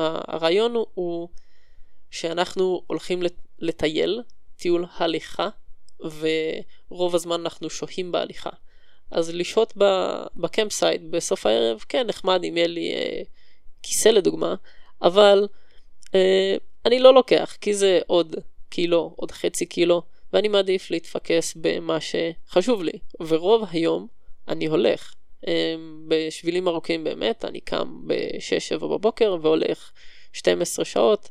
הרעיון הוא, הוא שאנחנו הולכים לטייל, טיול הליכה, ורוב הזמן אנחנו שוהים בהליכה. אז לשהות ב campsite בסוף הערב, כן, נחמד אם יהיה לי אה, כיסא לדוגמה, אבל אה, אני לא לוקח, כי זה עוד קילו, עוד חצי קילו, ואני מעדיף להתפקס במה שחשוב לי. ורוב היום אני הולך. אה, בשבילים ארוכים באמת, אני קם ב-6-7 בבוקר והולך 12 שעות,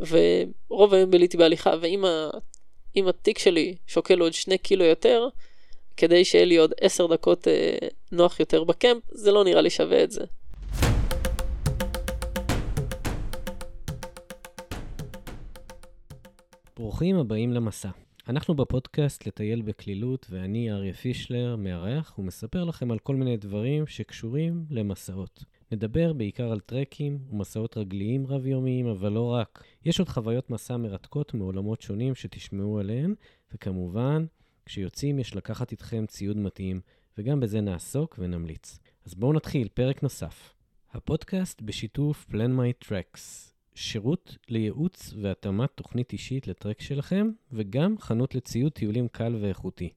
ורוב היום ביליתי בהליכה, ואם. התיק שלי שוקל עוד 2 קילו יותר, כדי שיהיה לי עוד 10 דקות אה, נוח יותר בקמפ, זה לא נראה לי שווה את זה. ברוכים הבאים למסע. אנחנו בפודקאסט לטייל בקלילות, ואני אריה פישלר, מארח, ומספר לכם על כל מיני דברים שקשורים למסעות. נדבר בעיקר על טרקים ומסעות רגליים רב-יומיים, אבל לא רק. יש עוד חוויות מסע מרתקות מעולמות שונים שתשמעו עליהן, וכמובן, כשיוצאים יש לקחת איתכם ציוד מתאים, וגם בזה נעסוק ונמליץ. אז בואו נתחיל, פרק נוסף. הפודקאסט בשיתוף My Tracks, שירות לייעוץ והתאמת תוכנית אישית לטרק שלכם, וגם חנות לציוד טיולים קל ואיכותי.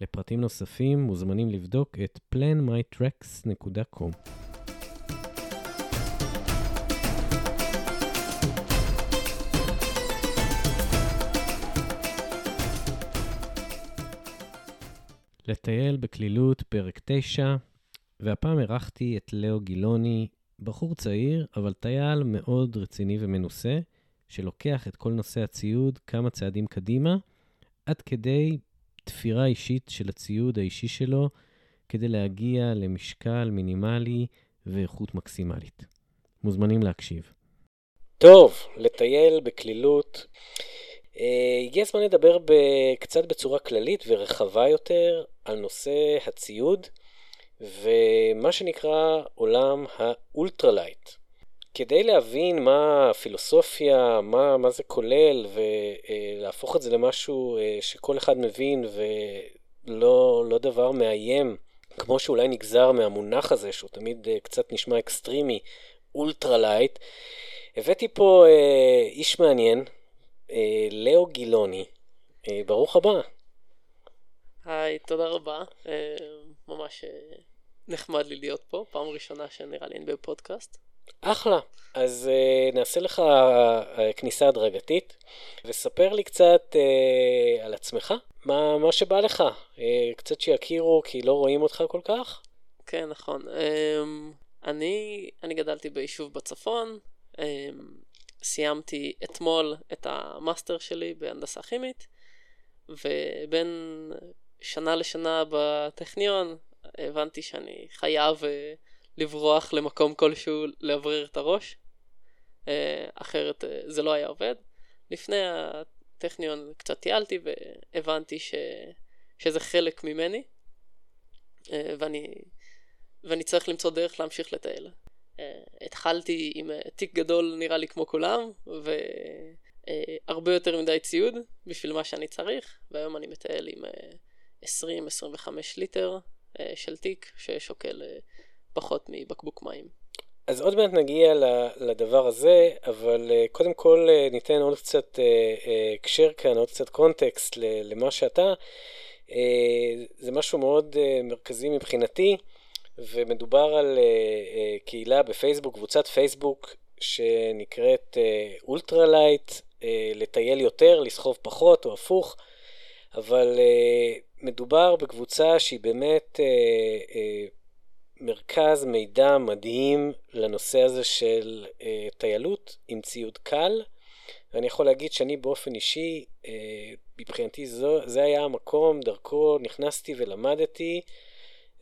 לפרטים נוספים מוזמנים לבדוק את planmytracks.com. לטייל בקלילות, פרק 9, והפעם אירחתי את לאו גילוני, בחור צעיר, אבל טייל מאוד רציני ומנוסה, שלוקח את כל נושא הציוד כמה צעדים קדימה, עד כדי תפירה אישית של הציוד האישי שלו, כדי להגיע למשקל מינימלי ואיכות מקסימלית. מוזמנים להקשיב. טוב, לטייל בקלילות. אה, הגיע הזמן לדבר קצת בצורה כללית ורחבה יותר על נושא הציוד ומה שנקרא עולם ה ultralight. כדי להבין מה הפילוסופיה, מה, מה זה כולל, ולהפוך את זה למשהו אה, שכל אחד מבין ולא לא דבר מאיים, כמו שאולי נגזר מהמונח הזה, שהוא תמיד אה, קצת נשמע אקסטרימי, ultralight, הבאתי פה איש מעניין, אה, לאו גילוני, אה, ברוך הבא. היי, תודה רבה. אה, ממש נחמד לי להיות פה, פעם ראשונה שנראה לי אני בפודקאסט. אחלה. אז uh, נעשה לך uh, כניסה הדרגתית, וספר לי קצת uh, על עצמך, מה, מה שבא לך. Uh, קצת שיכירו, כי לא רואים אותך כל כך. כן, נכון. Um, אני, אני גדלתי ביישוב בצפון, um, סיימתי אתמול את המאסטר שלי בהנדסה כימית, ובין שנה לשנה בטכניון הבנתי שאני חייב אה, לברוח למקום כלשהו לאוורר את הראש, אה, אחרת אה, זה לא היה עובד. לפני הטכניון קצת טיילתי והבנתי ש... שזה חלק ממני, ואני, ואני צריך למצוא דרך להמשיך לטייל. התחלתי עם תיק גדול נראה לי כמו כולם, והרבה יותר מדי ציוד בשביל מה שאני צריך, והיום אני מטייל עם 20-25 אה, ליטר של תיק ששוקל פחות מבקבוק מים. אז עוד מעט נגיע לדבר הזה, אבל קודם כל ניתן עוד קצת הקשר כאן, עוד קצת קונטקסט למה שאתה. זה משהו מאוד מרכזי מבחינתי. ומדובר על קהילה בפייסבוק, קבוצת פייסבוק שנקראת ultralight, לטייל יותר, לסחוב פחות או הפוך, אבל מדובר בקבוצה שהיא באמת אה, אה, מרכז מידע מדהים לנושא הזה של אה, טיילות עם ציוד קל. ואני יכול להגיד שאני באופן אישי, uh, מבחינתי זו, זה היה המקום, דרכו נכנסתי ולמדתי.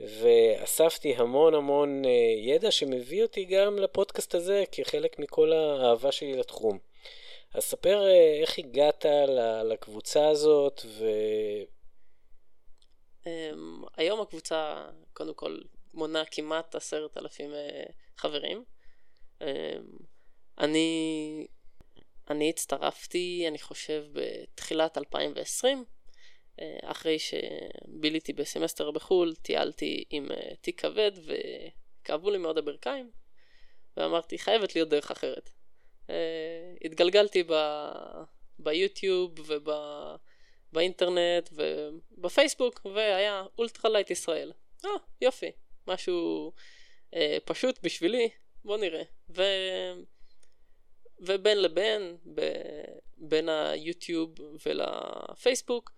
ואספתי המון המון אה, ידע שמביא אותי גם לפודקאסט הזה כחלק מכל האהבה שלי לתחום. אז ספר אה, איך הגעת לקבוצה הזאת ו... אמ, היום הקבוצה קודם כל מונה כמעט עשרת אלפים אה, חברים. אמ, אני, אני הצטרפתי, אני חושב, בתחילת 2020. אה, אחרי שביליתי בסמסטר בחו"ל, טיילתי עם אה, תיק כבד וכאבו לי מאוד הברכיים, ואמרתי, חייבת להיות דרך אחרת. אה, התגלגלתי ב... ביוטיוב ובאינטרנט ובפייסבוק, והיה ultralight ישראל. אה, יופי, משהו אה, פשוט בשבילי, בוא נראה. ו... ובין לבין, ב... בין היוטיוב ולפייסבוק,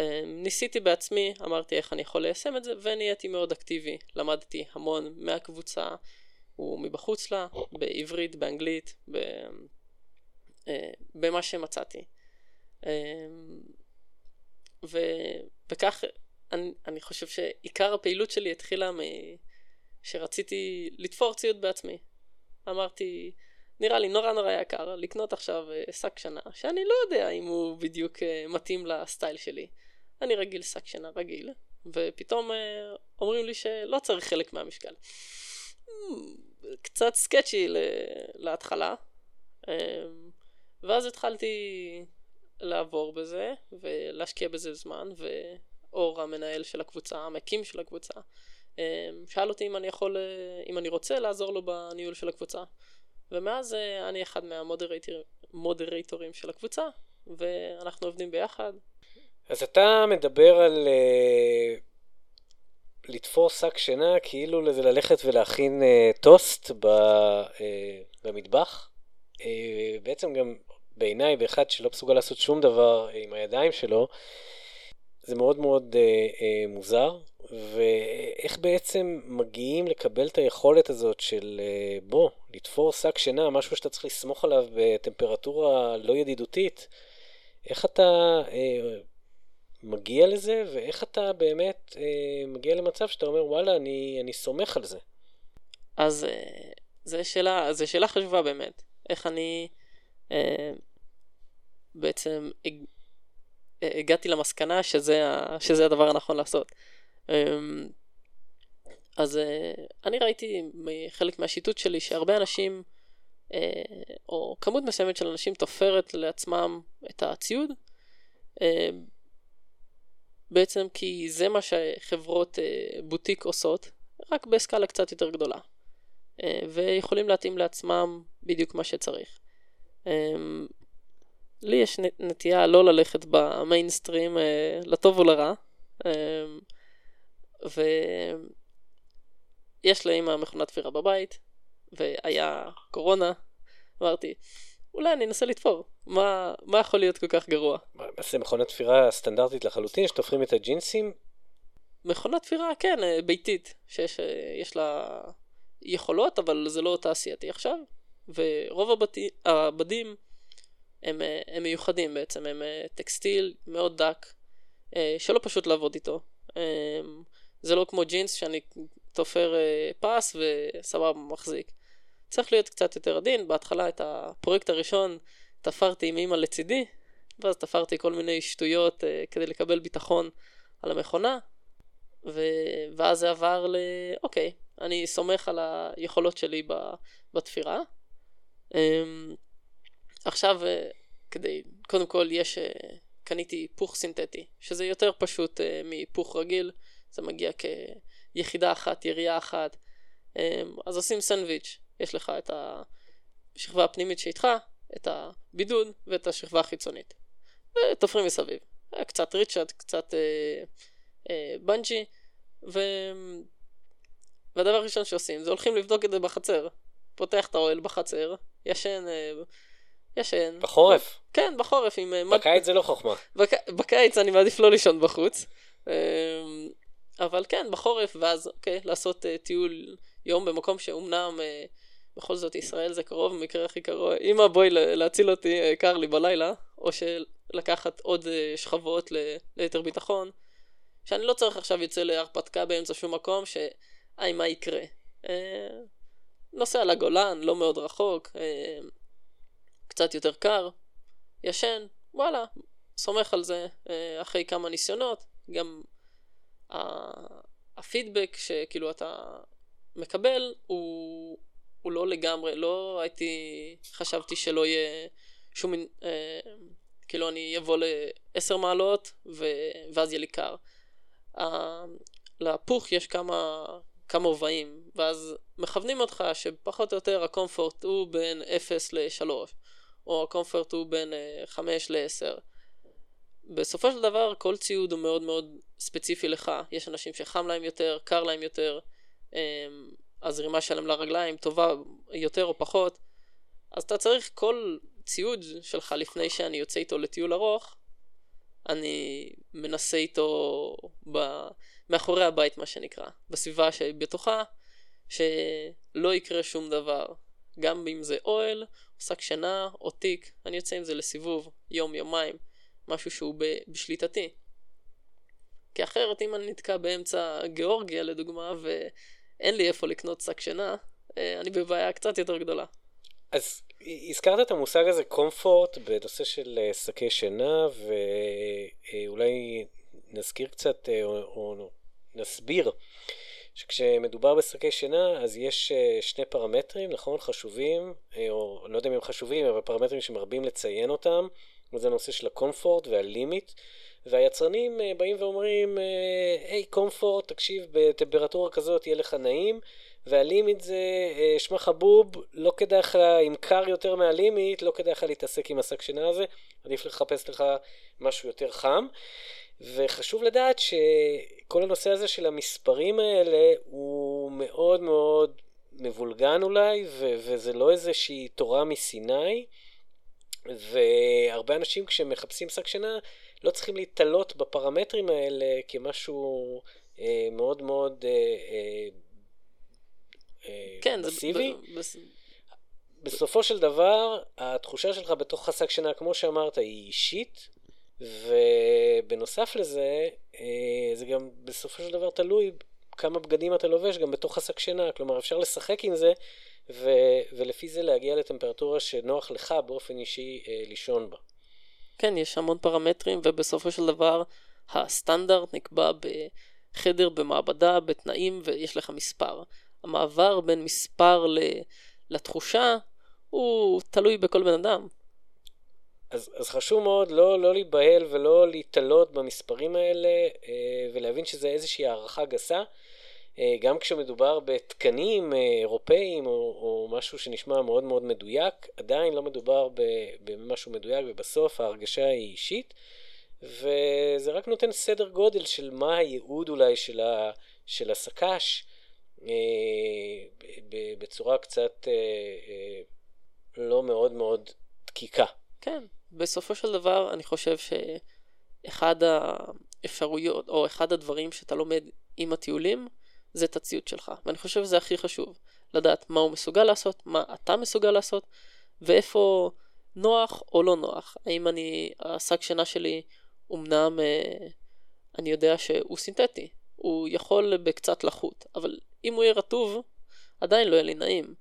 אה, ניסיתי בעצמי, אמרתי איך אני יכול ליישם את זה, ונהייתי מאוד אקטיבי. למדתי המון מהקבוצה ומבחוץ לה, בעברית, באנגלית, ב... אה, במה שמצאתי. אה, ו... וכך אני, אני חושב שעיקר הפעילות שלי התחילה מ... שרציתי לתפור ציוד בעצמי. אמרתי, נראה לי נורא נורא יקר לקנות עכשיו שק שנה, שאני לא יודע אם הוא בדיוק מתאים לסטייל שלי. אני רגיל שק שינה רגיל, ופתאום אה, אומרים לי שלא צריך חלק מהמשקל. קצת סקצ'י להתחלה, אה, ואז התחלתי לעבור בזה ולהשקיע בזה זמן, ואור המנהל של הקבוצה, המקים של הקבוצה, אה, שאל אותי אם אני יכול, אם אני רוצה לעזור לו בניהול של הקבוצה. ומאז אני אחד מהמודרטורים של הקבוצה, ואנחנו עובדים ביחד, אז אתה מדבר על uh, לתפור שק שינה, כאילו זה ללכת ולהכין uh, טוסט ב, uh, במטבח. Uh, בעצם גם בעיניי, באחד שלא מסוגל לעשות שום דבר עם הידיים שלו, זה מאוד מאוד uh, uh, מוזר. ואיך בעצם מגיעים לקבל את היכולת הזאת של uh, בוא, לתפור שק שינה, משהו שאתה צריך לסמוך עליו בטמפרטורה לא ידידותית. איך אתה... Uh, מגיע לזה, ואיך אתה באמת אה, מגיע למצב שאתה אומר, וואלה, אני, אני סומך על זה. אז אה, זו שאלה, שאלה חשובה באמת. איך אני אה, בעצם הג, הגעתי למסקנה שזה, ה, שזה הדבר הנכון לעשות. אה, אז אה, אני ראיתי חלק מהשיטוט שלי שהרבה אנשים, אה, או כמות מסוימת של אנשים תופרת לעצמם את הציוד. אה, בעצם כי זה מה שחברות אה, בוטיק עושות, רק בסקאלה קצת יותר גדולה. ויכולים להתאים לעצמם בדיוק מה שצריך. לי יש נטייה לא ללכת במיינסטרים, אה, לטוב או לרע. אה, ויש לאמא מכונת תפירה בבית, והיה קורונה, אמרתי, אולי אני אנסה לתפור. מה, מה יכול להיות כל כך גרוע? מה, זה מכונת תפירה סטנדרטית לחלוטין, שתופרים את הג'ינסים? מכונת תפירה, כן, אה, ביתית, שיש אה, לה יכולות, אבל זה לא תעשייתי עכשיו. ורוב הבתי, הבדים הם, אה, הם מיוחדים בעצם, הם טקסטיל מאוד דק, שלא פשוט לעבוד איתו. זה לא כמו ג'ינס שאני תופר פס וסבבה מחזיק. צריך להיות קצת יותר עדין, בהתחלה את הפרויקט הראשון תפרתי עם אימא לצידי, ואז תפרתי כל מיני שטויות כדי לקבל ביטחון על המכונה, ו... ואז זה עבר ל... אוקיי, אני סומך על היכולות שלי. בתפירה. עכשיו, uh, כדי, קודם כל יש, uh, קניתי היפוך סינתטי, שזה יותר פשוט uh, מהיפוך רגיל, זה מגיע כיחידה אחת, ירייה אחת, אז עושים סנדוויץ', יש לך את השכבה הפנימית שאיתך, את הבידוד ואת השכבה החיצונית. ותופרים מסביב. קצת ריצ'רד, קצת אה, אה, בנג'י, ו... והדבר הראשון שעושים זה הולכים לבדוק את זה בחצר. פותח את האוהל בחצר, ישן, אה, ישן. בחורף? כן, בחורף. עם, אה, בקיץ מד... זה לא חוכמה. בק... בקיץ אני מעדיף לא לישון בחוץ. אה, אבל כן, בחורף, ואז אוקיי, לעשות uh, טיול יום במקום שאומנם uh, בכל זאת ישראל זה קרוב, במקרה הכי קרוב, אמא בואי להציל אותי, uh, קר לי בלילה, או שלקחת עוד uh, שכבות ליתר ביטחון, שאני לא צריך עכשיו יוצא להרפתקה באמצע שום מקום, שאי מה יקרה. Uh, נוסע לגולן, לא מאוד רחוק, uh, קצת יותר קר, ישן, וואלה, סומך על זה uh, אחרי כמה ניסיונות, גם הפידבק שכאילו אתה מקבל הוא, הוא לא לגמרי, לא הייתי, חשבתי שלא יהיה שום, אה, כאילו אני אבוא לעשר מעלות ו, ואז יהיה לי קר. אה, להפוך יש כמה, כמה רבעים, ואז מכוונים אותך שפחות או יותר הקומפורט הוא בין 0 ל-3, או הקומפורט הוא בין 5 ל-10. בסופו של דבר כל ציוד הוא מאוד מאוד ספציפי לך, יש אנשים שחם להם יותר, קר להם יותר, אמ, הזרימה שלהם לרגליים טובה יותר או פחות, אז אתה צריך כל ציוד שלך לפני שאני יוצא איתו לטיול ארוך, אני מנסה איתו ב... מאחורי הבית מה שנקרא, בסביבה שבתוכה, שלא יקרה שום דבר. גם אם זה אוהל, או שק שינה, או תיק, אני יוצא עם זה לסיבוב, יום, יומיים, משהו שהוא בשליטתי. כי אחרת אם אני נתקע באמצע גיאורגיה לדוגמה, ואין לי איפה לקנות שק שינה, אה, אני בבעיה קצת יותר גדולה. אז הזכרת את המושג הזה קומפורט בנושא של אה, שקי שינה, ואולי נזכיר קצת אה, או, או נסביר שכשמדובר בשקי שינה אז יש אה, שני פרמטרים, נכון? חשובים, או לא יודע אם הם חשובים, אבל פרמטרים שמרבים לציין אותם, וזה הנושא של הקומפורט והלימיט. והיצרנים באים ואומרים, היי קומפורט, תקשיב, בטמפרטורה כזאת יהיה לך נעים, והלימיט זה אה, שמע חבוב, לא כדאי לך, אם קר יותר מהלימיט, לא כדאי לך להתעסק עם השק שינה הזה, עדיף לחפש לך משהו יותר חם. וחשוב לדעת שכל הנושא הזה של המספרים האלה הוא מאוד מאוד מבולגן אולי, ו- וזה לא איזושהי תורה מסיני. והרבה אנשים כשמחפשים שק שינה לא צריכים להתעלות בפרמטרים האלה כמשהו אה, מאוד מאוד אה, אה, כן, פסיבי. זה... בסופו של דבר, התחושה שלך בתוך השק שינה, כמו שאמרת, היא אישית, ובנוסף לזה, אה, זה גם בסופו של דבר תלוי כמה בגדים אתה לובש גם בתוך השק שינה. כלומר, אפשר לשחק עם זה, ו... ולפי זה להגיע לטמפרטורה שנוח לך באופן אישי אה, לישון בה. כן, יש המון פרמטרים, ובסופו של דבר הסטנדרט נקבע בחדר, במעבדה, בתנאים, ויש לך מספר. המעבר בין מספר לתחושה הוא תלוי בכל בן אדם. אז, אז חשוב מאוד לא, לא להיבהל ולא להתעלות במספרים האלה אה, ולהבין שזה איזושהי הערכה גסה. אה, גם כשמדובר בתקנים אה, אירופאיים או, או משהו שנשמע מאוד מאוד מדויק, עדיין לא מדובר במשהו מדויק ובסוף ההרגשה היא אישית. וזה רק נותן סדר גודל של מה הייעוד אולי של, ה, של הסק"ש. אה, בצורה קצת אה, אה, לא מאוד מאוד דקיקה. כן, בסופו של דבר אני חושב שאחד האפשרויות, או אחד הדברים שאתה לומד עם הטיולים, זה את הציוד שלך. ואני חושב שזה הכי חשוב, לדעת מה הוא מסוגל לעשות, מה אתה מסוגל לעשות, ואיפה נוח או לא נוח. האם אני, השק שינה שלי, אמנם אני יודע שהוא סינתטי, הוא יכול בקצת לחות, אבל אם הוא יהיה רטוב, עדיין לא יהיה לי נעים.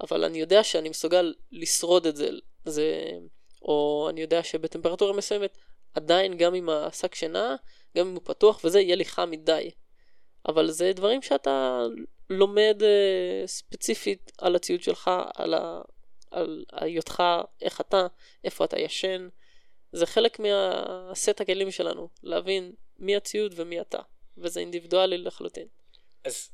אבל אני יודע שאני מסוגל לשרוד את זה, זה או אני יודע שבטמפרטורה מסוימת, עדיין גם עם השק שינה, גם אם הוא פתוח וזה, יהיה לי חם מדי. אבל זה דברים שאתה לומד uh, ספציפית על הציוד שלך, על, ה, על היותך, איך אתה, איפה אתה ישן. זה חלק מהסט הכלים שלנו, להבין מי הציוד ומי אתה. וזה אינדיבידואלי לחלוטין. אז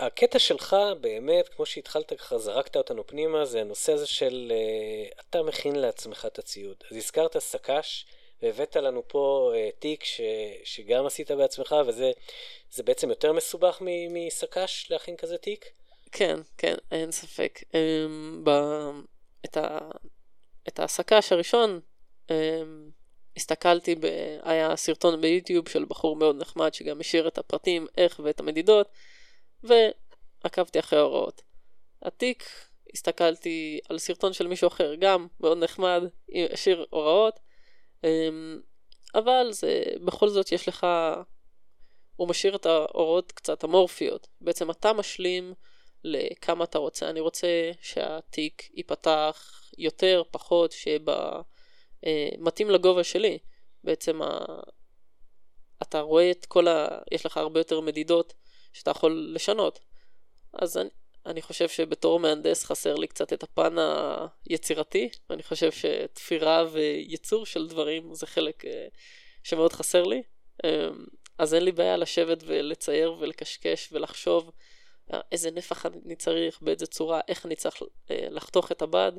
הקטע שלך באמת, כמו שהתחלת ככה, זרקת אותנו פנימה, זה הנושא הזה של uh, אתה מכין לעצמך את הציוד. אז הזכרת סק"ש, והבאת לנו פה uh, תיק ש, שגם עשית בעצמך, וזה בעצם יותר מסובך מסק"ש להכין כזה תיק? כן, כן, אין ספק. Um, ב, את, ה, את הסק"ש הראשון, um, הסתכלתי, ב... היה סרטון ביוטיוב של בחור מאוד נחמד שגם השאיר את הפרטים, איך ואת המדידות, ועקבתי אחרי ההוראות. התיק, הסתכלתי על סרטון של מישהו אחר, גם מאוד נחמד, השאיר הוראות, אמ, אבל זה, בכל זאת יש לך, הוא משאיר את ההוראות קצת אמורפיות. בעצם אתה משלים לכמה אתה רוצה. אני רוצה שהתיק ייפתח יותר, פחות, שיהיה. אה, מתאים לגובה שלי. בעצם ה... אתה רואה את כל ה... יש לך הרבה יותר מדידות שאתה יכול לשנות. אז אני, אני חושב שבתור מהנדס חסר לי קצת את הפן היצירתי, ואני חושב שתפירה וייצור של דברים זה חלק uh, שמאוד חסר לי. Um, אז אין לי בעיה לשבת ולצייר ולקשקש ולחשוב איזה נפח אני צריך, באיזה צורה, איך אני צריך לחתוך את הבד,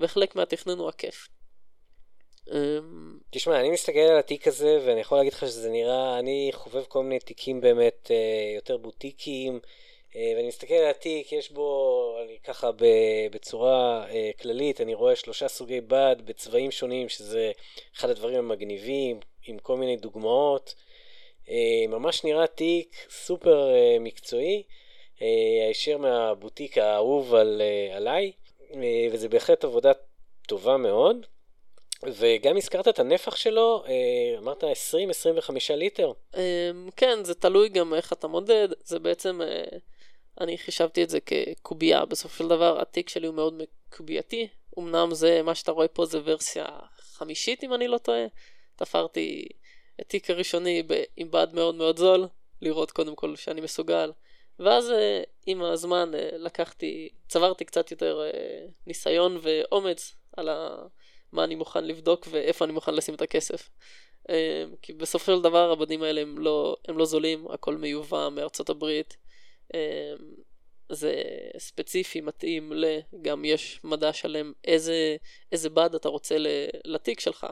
וחלק מהתכנון הוא הכיף. אמ, תשמע, אני מסתכל על התיק הזה, ואני יכול להגיד לך שזה נראה, אני חובב כל מיני תיקים באמת אה, יותר בוטיקים, אה, ואני מסתכל על התיק, יש בו, אני ככה בצורה אה, כללית, אני רואה שלושה סוגי בד בצבעים שונים, שזה אחד הדברים המגניבים, עם כל מיני דוגמאות. ממש נראה תיק סופר מקצועי, הישר מהבוטיק האהוב על, עליי, וזה בהחלט עבודה טובה מאוד. וגם הזכרת את הנפח שלו, אה, אמרת 20-25 ליטר. אמ, כן, זה תלוי גם איך אתה מודד, זה בעצם, אה, אני חישבתי את זה כקובייה, בסופו של דבר התיק שלי הוא מאוד קובייתי, אמנם זה, מה שאתה רואה פה זה ורסיה חמישית אם אני לא טועה, תפרתי את תיק הראשוני עם בד מאוד מאוד זול, לראות קודם כל שאני מסוגל, ואז אה, עם הזמן לקחתי, צברתי קצת יותר ניסיון ואומץ על ה... מה אני מוכן לבדוק ואיפה אני מוכן לשים את הכסף. אמ, כי בסופו של דבר הבדים האלה הם לא, הם לא זולים, הכל מיובא מארצות הברית. אמ, זה ספציפי, מתאים ל... גם יש מדע שלם איזה, איזה בד אתה רוצה לתיק שלך.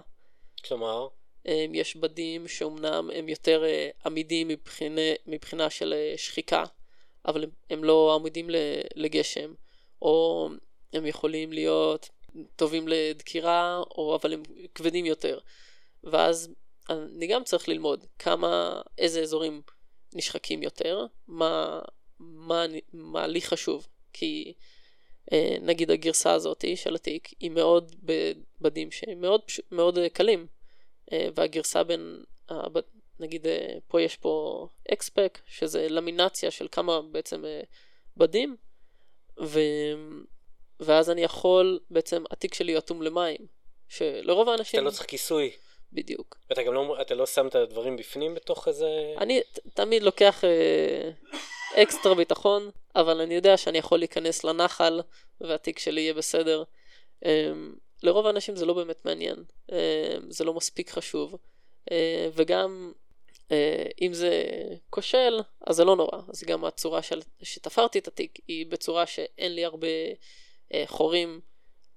כלומר? אמ, יש בדים שאומנם הם יותר אה, עמידים מבחינה, מבחינה של אה, שחיקה, אבל הם, הם לא עמידים לגשם, או הם יכולים להיות טובים לדקירה, או אבל הם כבדים יותר. ואז אני גם צריך ללמוד כמה, איזה אזורים נשחקים יותר, מה, מה, מה לי חשוב. כי אה, נגיד הגרסה הזאת של התיק היא מאוד בבדים שהם מאוד, מאוד קלים. אה, והגרסה בין, נגיד אה, פה יש פה אקספק, שזה למינציה של כמה בעצם בדים, ו... ואז אני יכול, בעצם התיק שלי אטום למים, שלרוב האנשים... אתה לא צריך כיסוי. בדיוק. אתה גם לא, אתה לא שם את הדברים בפנים בתוך איזה... אני ת, תמיד לוקח אה, אקסטרה ביטחון, אבל אני יודע שאני יכול להיכנס לנחל והתיק שלי יהיה בסדר. אה, לרוב האנשים זה לא באמת מעניין, אה, זה לא מספיק חשוב, אה, וגם אה, אם זה כושל, אז זה לא נורא. אז גם הצורה של, שתפרתי את התיק היא בצורה שאין לי הרבה... אה, חורים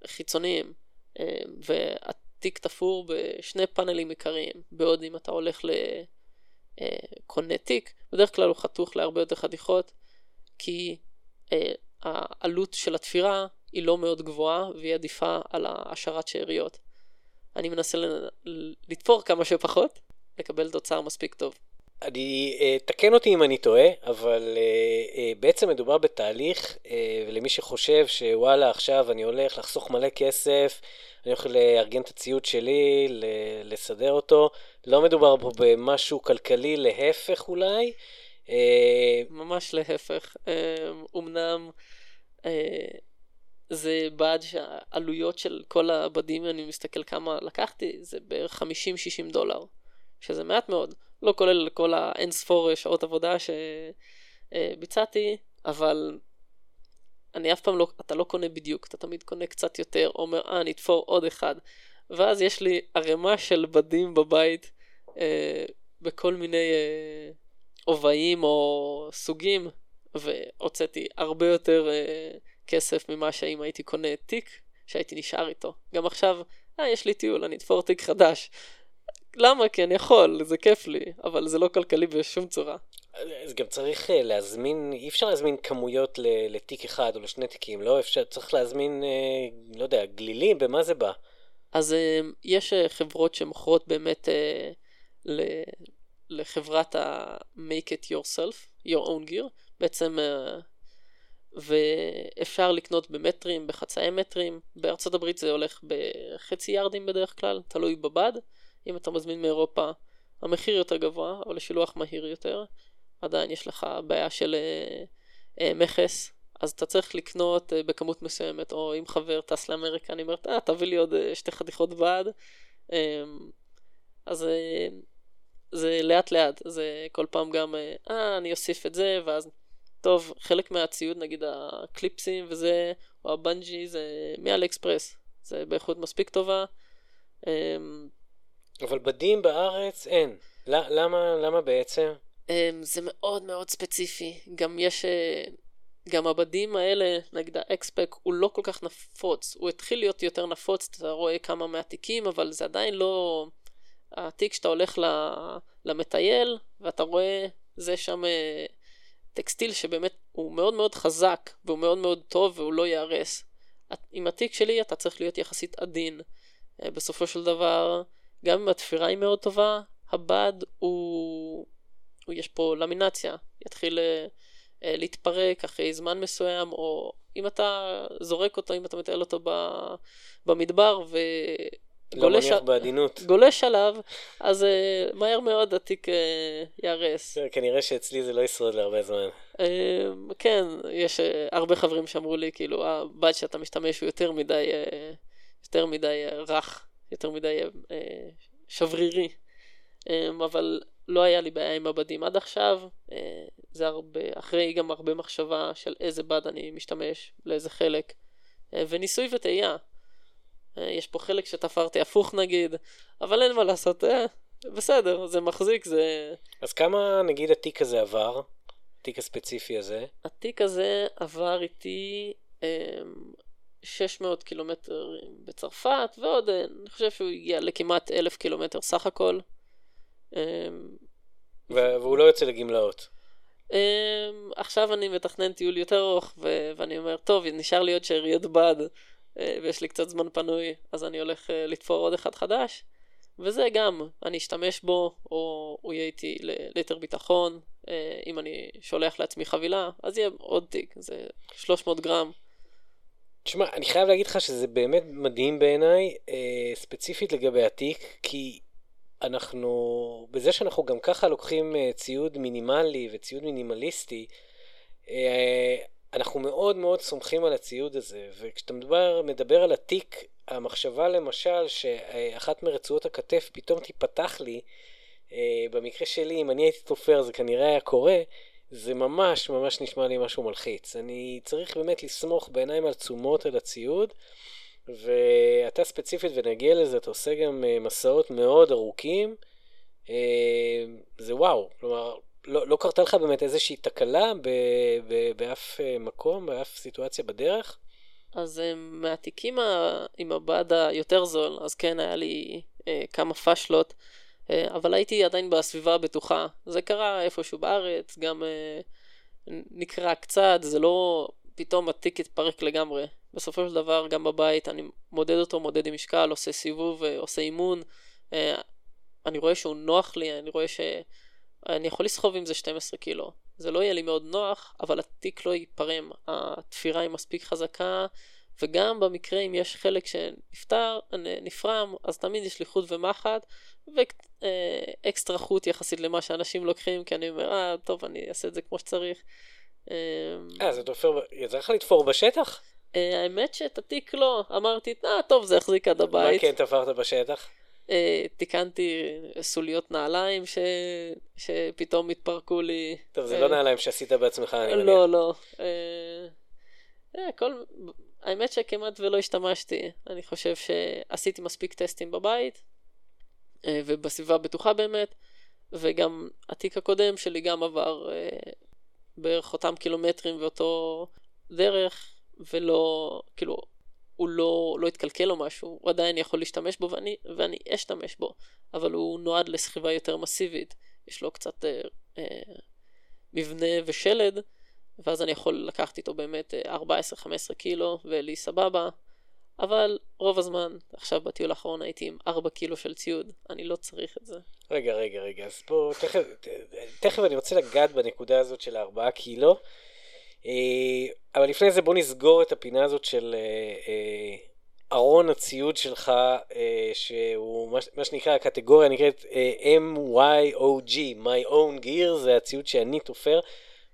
חיצוניים, אה, והתיק תפור בשני פאנלים עיקריים, בעוד אם אתה הולך לקונה אה, תיק, בדרך כלל הוא חתוך להרבה יותר חתיכות, כי העלות של התפירה היא לא מאוד גבוהה והיא עדיפה על העשרת שאריות. אני מנסה לתפור כמה שפחות, לקבל תוצר מספיק טוב. אני, אה, תקן אותי אם אני טועה, אבל אה, אה, בעצם מדובר בתהליך, ולמי שחושב שוואלה, עכשיו אני הולך לחסוך מלא כסף, אני הולך לארגן את הציוד שלי, לסדר אותו, לא מדובר פה במשהו כלכלי, להפך אולי. ממש להפך. אמנם זה בד שהעלויות של כל הבדים, אני מסתכל כמה לקחתי, זה בערך 50-60 דולר, שזה מעט מאוד. לא כולל כל האין ספור שעות עבודה שביצעתי, אבל אני אף פעם לא, אתה לא קונה בדיוק, אתה תמיד קונה קצת יותר, אומר, אה, אני אתפור עוד אחד. ואז יש לי ערימה של בדים בבית, אה, בכל מיני אה, או סוגים, והוצאתי הרבה יותר אה, כסף ממה שאם הייתי קונה תיק, שהייתי נשאר איתו. גם עכשיו, אה, יש לי טיול, אני אתפור תיק חדש. למה? כי אני יכול, זה כיף לי, אבל זה לא כלכלי בשום צורה. אז גם צריך אה, להזמין, אי אפשר להזמין כמויות לתיק אחד או לשני תיקים, לא אפשר, צריך להזמין, אה, לא יודע, גלילים, במה זה בא? אז אה, יש חברות שמוכרות באמת לחברת ה-make it yourself, your own gear, בעצם, ואפשר לקנות במטרים, בחצאי מטרים, בארצות הברית זה הולך בחצי ירדים בדרך כלל, תלוי בבד. אם אתה מזמין מאירופה, המחיר יותר גבוה, אבל לשילוח מהיר יותר. עדיין יש לך בעיה של אה, אה, מכס, אז אתה צריך לקנות אה, בכמות מסוימת, או אם חבר טס לאמריקה, אני אומרת, אה, תביא לי עוד אה, שתי חתיכות בד. אה, אז אה, זה לאט לאט, זה כל פעם גם, אה, אה, אני אוסיף את זה, ואז, טוב, חלק מהציוד, נגיד הקליפסים וזה, או הבנג'י, זה מאלי אקספרס, זה באיכות מספיק טובה. אה, אבל בדים בארץ אין. למה, למה בעצם? אמ, זה מאוד מאוד ספציפי. גם יש... אה, גם הבדים האלה, נגיד האקספק, הוא לא כל כך נפוץ. הוא התחיל להיות יותר נפוץ, אתה רואה כמה מהתיקים, אבל זה עדיין לא... התיק שאתה הולך למטייל, ואתה רואה, זה שם אה, טקסטיל שבאמת הוא מאוד מאוד חזק, והוא מאוד מאוד טוב, והוא לא ייהרס. עם התיק שלי אתה צריך להיות יחסית עדין. אה, בסופו של דבר, גם אם התפירה היא מאוד טובה, הבד הוא... הוא יש פה למינציה, יתחיל אה, אה, להתפרק אחרי זמן מסוים, או אם אתה זורק אותו, אם אתה מטייל אותו במדבר ו... גולש, לא בעדינות. גולש עליו, אז uh, מהר מאוד התיק uh, ייהרס. כן, כנראה שאצלי זה לא ישרוד להרבה זמן. Uh, כן, יש uh, הרבה חברים שאמרו לי, כאילו, הבד שאתה משתמש הוא יותר מדי, uh, יותר מדי uh, רך, יותר מדי uh, שברירי. Um, אבל לא היה לי בעיה עם הבדים עד עכשיו. Uh, זה הרבה, אחרי גם הרבה מחשבה של איזה בד אני משתמש, לאיזה חלק, uh, וניסוי וטעייה. אה, יש פה חלק שתפרתי הפוך נגיד, אבל אין מה לעשות, אה, בסדר, זה מחזיק, זה... אז כמה נגיד התיק הזה עבר? התיק הספציפי הזה? התיק הזה עבר איתי אה, 600 קילומטר בצרפת, ועוד, אה, אני חושב שהוא הגיע לכמעט אלף קילומטר סך הכל. אה, והוא לא יוצא לגמלאות. Um, עכשיו אני מתכנן טיול יותר ארוך, ו- ואני אומר, טוב, נשאר לי עוד שאריות בד. אה, ויש לי קצת זמן פנוי, אז אני הולך אה, לתפור עוד אחד חדש. וזה גם, אני אשתמש בו, או הוא יהיה איתי ליתר ביטחון. אם אני שולח לעצמי חבילה, אז יהיה עוד תיק, זה 300 גרם. תשמע, אני חייב להגיד לך שזה באמת מדהים בעיניי, ספציפית לגבי התיק, כי אנחנו, בזה שאנחנו גם ככה לוקחים ציוד מינימלי וציוד מינימליסטי, אנחנו מאוד מאוד סומכים על הציוד הזה, וכשאתה מדבר, מדבר על התיק, המחשבה למשל שאחת מרצועות הכתף פתאום תיפתח לי, אה, במקרה שלי, אם אני הייתי תופר זה כנראה היה קורה, זה ממש ממש נשמע לי משהו מלחיץ. אני צריך באמת לסמוך בעיניים עצומות על הציוד, ואתה ספציפית, ונגיע לזה, אתה עושה גם אה, מסעות מאוד ארוכים. אה, זה וואו, כלומר, לא, לא קרתה לך באמת איזושהי תקלה ב, ב, באף אה, מקום, באף סיטואציה בדרך? אז מהתיקים עם הבד היותר זול, אז כן, היה לי אה, כמה פאשלות, אבל הייתי עדיין בסביבה הבטוחה. זה קרה איפשהו בארץ, גם אה, נקרע קצת, זה לא פתאום התיק התפרק לגמרי. בסופו של דבר, גם בבית, אני מודד אותו, מודד עם משקל, עושה סיבוב, אה, עושה אימון. אה, אני רואה שהוא נוח לי, אני רואה ש... אני יכול לסחוב עם זה 12 קילו. זה לא יהיה לי מאוד נוח, אבל התיק לא ייפרם. התפירה היא מספיק חזקה, וגם במקרה אם יש חלק שנפטר, נפרם, אז תמיד יש לי חוט ומחט, ואקסטרה חוט יחסית למה שאנשים לוקחים, כי אני אומר, אה, טוב, אני אעשה את זה כמו שצריך. אמ, אה, זה תופר, יצא לך לתפור בשטח? אה, האמת שאת התיק לא, אמרתי, אה, טוב, זה יחזיק עד הבית. מה כן תפרת בשטח? אה, תיקנתי סוליות נעליים ש... שפתאום התפרקו לי. טוב, זה לא אה, לא נעליים שעשית בעצמך, אני מניח. לא, לא. אה, אה, כל... האמת שכמעט ולא השתמשתי. אני חושב שעשיתי מספיק טסטים בבית, אה, ובסביבה בטוחה באמת, וגם התיק הקודם שלי גם עבר אה, בערך אותם קילומטרים ואותו דרך, ולא, כאילו, הוא לא, לא יתקלקל או משהו, הוא עדיין יכול להשתמש בו ואני, ואני אשתמש בו, אבל הוא נועד לסחיבה יותר מסיבית, יש לו קצת אה, אה, מבנה ושלד, ואז אני יכול לקחת איתו באמת 14-15 אה, קילו ולי סבבה, אבל רוב הזמן, עכשיו בטיול האחרון הייתי עם 4 קילו של ציוד, אני לא צריך את זה. רגע, רגע, רגע, אז פה תכף, תכף אני רוצה לגעת בנקודה הזאת של 4 קילו. אה, אבל לפני זה בוא נסגור את הפינה הזאת של אה, ארון הציוד שלך, שהוא מה שנקרא, הקטגוריה נקראת MYOG, My Own Gear, זה הציוד שאני תופר.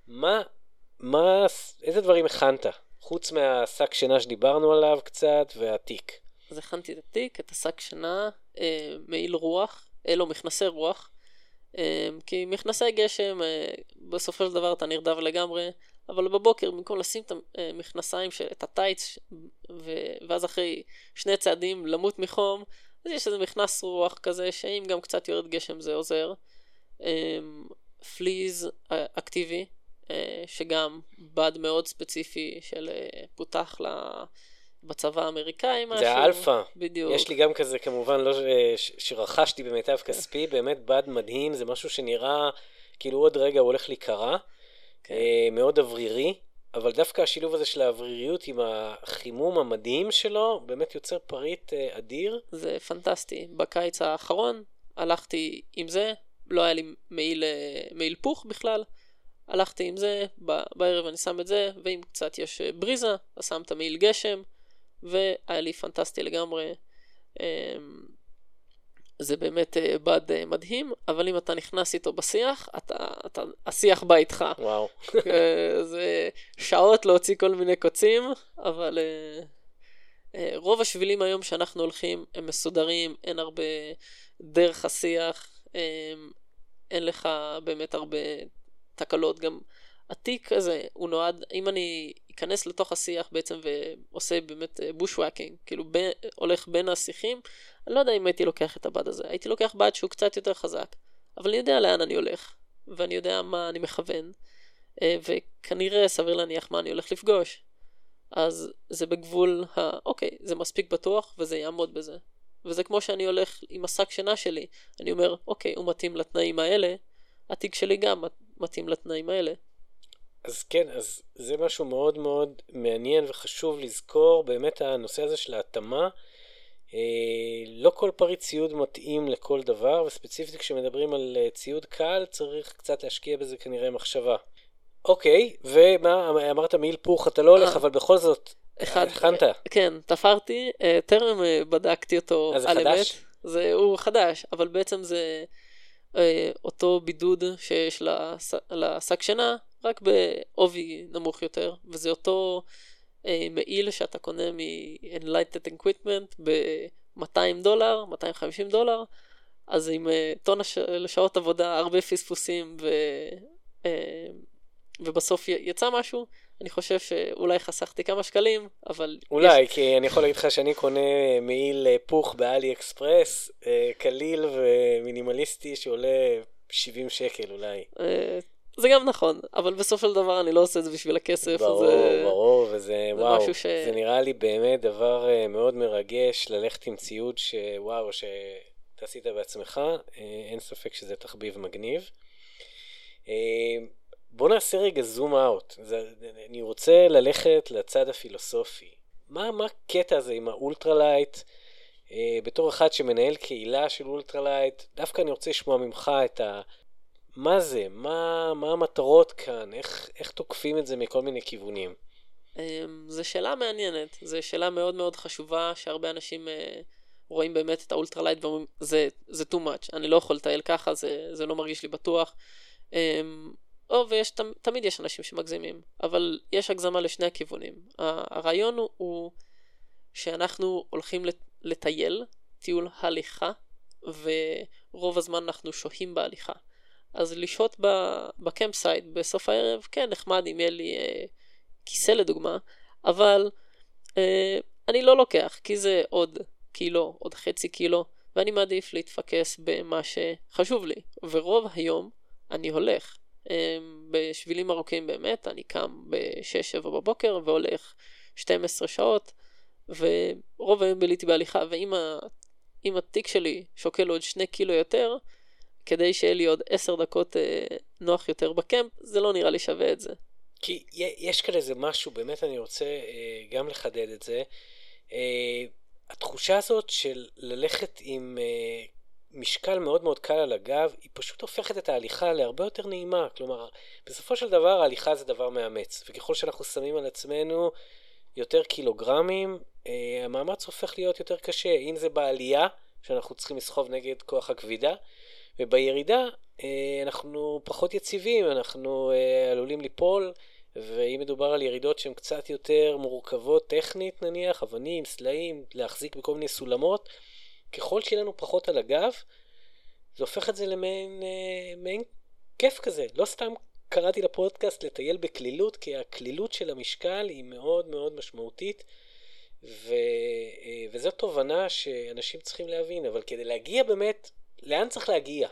מה, מה, איזה דברים הכנת? חוץ מהשק שינה שדיברנו עליו קצת, והתיק. אז הכנתי את התיק, את השק שינה, אה, מעיל רוח, אה, לא, מכנסי רוח. אה, כי מכנסי גשם, אה, בסופו של דבר אתה נרדב לגמרי, אבל בבוקר, במקום לשים את המכנסיים, את הטייץ, ואז אחרי שני צעדים למות מחום, אז יש איזה מכנס רוח כזה, שאם גם קצת יורד גשם זה עוזר. פליז אמ, אקטיבי, שגם בד מאוד ספציפי שפותח ל... בצבא האמריקאי משהו. זה האלפא. בדיוק. יש לי גם כזה, כמובן, לא ש... שרכשתי במיטב כספי, באמת בד מדהים, זה משהו שנראה כאילו עוד רגע הוא הולך להיקרע. כן. מאוד אוורירי. אבל דווקא השילוב הזה של האווריריות עם החימום המדהים שלו, באמת יוצר פריט אה, אדיר. זה פנטסטי. בקיץ האחרון הלכתי עם זה, לא היה לי מעיל, אה, מעיל פוך בכלל. הלכתי עם זה, בערב אני שם את זה, ואם קצת יש אה, בריזה, אז שם את המעיל גשם, והיה לי פנטסטי לגמרי. אמ, זה באמת אה, בד אה, מדהים, אבל אם אתה נכנס איתו בשיח, אתה, אתה, השיח בא איתך. וואו. זה שעות להוציא כל מיני קוצים, אבל רוב השבילים היום שאנחנו הולכים הם מסודרים, אין הרבה דרך השיח, אין לך באמת הרבה תקלות. גם התיק הזה, הוא נועד, אם אני אכנס לתוך השיח בעצם ועושה באמת בושוואקינג, כאילו ב, הולך בין השיחים, אני לא יודע אם הייתי לוקח את הבד הזה. הייתי לוקח בד שהוא קצת יותר חזק, אבל אני יודע לאן אני הולך, ואני יודע מה אני מכוון, אה, וכנראה סביר להניח מה אני הולך לפגוש. אז זה בגבול ה... אוקיי, זה מספיק בטוח וזה יעמוד בזה. וזה כמו שאני הולך עם השק שינה שלי, אני אומר, אוקיי, הוא מתאים לתנאים האלה, התיק שלי גם מתאים לתנאים האלה. אז כן, אז זה משהו מאוד מאוד מעניין וחשוב לזכור, באמת הנושא הזה של ההתאמה. אה, לא כל פריט ציוד מתאים לכל דבר, וספציפית כשמדברים על אה, ציוד קל, צריך קצת להשקיע בזה כנראה מחשבה. אוקיי, ומה, אמרת מעיל פוך, אתה לא הולך, אה. אבל בכל זאת, אחד, הכנת. כן, תפרתי, טרם בדקתי אותו על אמת. חדש? זה, הוא חדש, אבל בעצם זה אותו בידוד שיש לשק שינה, רק בעובי נמוך יותר, וזה אותו אה, מעיל שאתה קונה מ-Enlighted Equipment ב-200 דולר, 250 דולר, אז עם אה, טונה של שעות עבודה, הרבה פספוסים, ו... אה, ובסוף יצא משהו, אני חושב שאולי חסכתי כמה שקלים, אבל... אולי, יש... כי אני יכול להגיד לך שאני קונה מעיל פוך באלי אקספרס, קליל ומינימליסטי שעולה 70 שקל אולי. זה גם נכון, אבל בסופו של דבר אני לא עושה את זה בשביל הכסף. ברור, זה... ברור, וזה, זה וואו, ש... זה נראה לי באמת דבר מאוד מרגש ללכת עם ציוד שוואו, שאתה עשית בעצמך, אין ספק שזה תחביב מגניב. בוא נעשה רגע zoom out. אני רוצה ללכת לצד הפילוסופי. מה, מה הקטע הזה עם ה ultralight? אה, בתור אחד שמנהל קהילה של ultralight, דווקא אני רוצה לשמוע ממך את ה... מה זה? מה, מה המטרות כאן? איך, איך תוקפים את זה מכל מיני כיוונים? אמ, זו שאלה מעניינת. זו שאלה מאוד מאוד חשובה, שהרבה אנשים אה, רואים באמת את ה ultralight ואומרים, זה, זה too much, אני לא יכול לטייל ככה, זה, זה לא מרגיש לי בטוח. אמ, או, ויש, תמיד יש אנשים שמגזימים, אבל יש הגזמה לשני הכיוונים. הרעיון הוא, הוא שאנחנו הולכים לטייל, טיול הליכה, ורוב הזמן אנחנו שוהים בהליכה. אז לשהות ב campsite בסוף הערב, כן, נחמד אם יהיה לי אה, כיסא לדוגמה, אבל אה, אני לא לוקח, כי זה עוד קילו, עוד חצי קילו, ואני מעדיף להתפקס במה שחשוב לי. ורוב היום אני הולך. אה, בשבילים ארוכים באמת, אני קם ב-6-7 בבוקר והולך 12 שעות, ורוב היום ביליתי בהליכה, ואם התיק שלי שוקל עוד 2 קילו יותר, כדי שיהיה לי עוד עשר דקות אה, נוח יותר בקמפ, זה לא נראה לי שווה את זה. כי יש כאן איזה משהו, באמת אני רוצה אה, גם לחדד את זה. אה, התחושה הזאת של ללכת עם אה, משקל מאוד מאוד קל על הגב, היא פשוט הופכת את ההליכה להרבה יותר נעימה. כלומר, בסופו של דבר ההליכה זה דבר מאמץ, וככל שאנחנו שמים על עצמנו יותר קילוגרמים, אה, המאמץ הופך להיות יותר קשה. אם זה בעלייה, שאנחנו צריכים לסחוב נגד כוח הכבידה, ובירידה אה, אנחנו פחות יציבים, אנחנו אה, עלולים ליפול, ואם מדובר על ירידות שהן קצת יותר מורכבות טכנית נניח, אבנים, סלעים, להחזיק בכל מיני סולמות, ככל שיהיה לנו פחות על הגב, זה הופך את זה למעין אה, מעין כיף כזה. לא סתם קראתי לפודקאסט לטייל בקלילות, כי הקלילות של המשקל היא מאוד מאוד משמעותית. ו... וזו תובנה שאנשים צריכים להבין, אבל כדי להגיע באמת לאן צריך להגיע?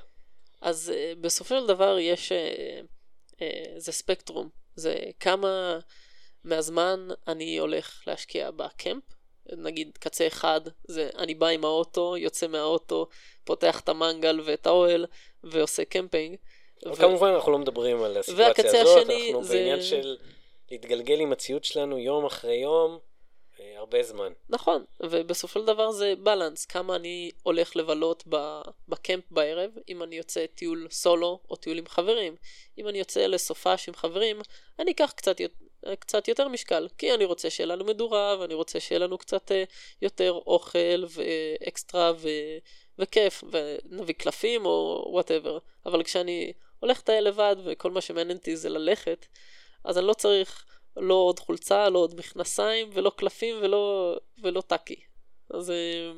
אז uh, בסופו של דבר יש uh, זה ספקטרום, זה כמה מהזמן אני הולך להשקיע בקמפ, נגיד קצה אחד זה אני בא עם האוטו, יוצא מהאוטו, פותח את המנגל ואת האוהל ועושה קמפינג. ו... כמובן אנחנו לא מדברים על הסיטואציה הזאת, אנחנו זה... בעניין של להתגלגל עם הציוד שלנו יום אחרי יום. אה, הרבה זמן. נכון, ובסופו של דבר זה בלנס, כמה אני הולך לבלות בקמפ בערב, אם אני יוצא טיול סולו או טיול עם חברים. אם אני יוצא לסופש עם חברים, אני אקח קצת, קצת יותר משקל, כי אני רוצה שיהיה לנו מדורה, ואני רוצה שיהיה לנו קצת אה, יותר אוכל ואקסטרה ו... וכיף, ונביא קלפים או whatever. אבל כשאני הולך לטייל לבד וכל מה שמעניין אותי זה ללכת, אז אני לא צריך לא עוד חולצה, לא עוד מכנסיים, ולא קלפים ולא, ולא טאקי. אז אה, אה,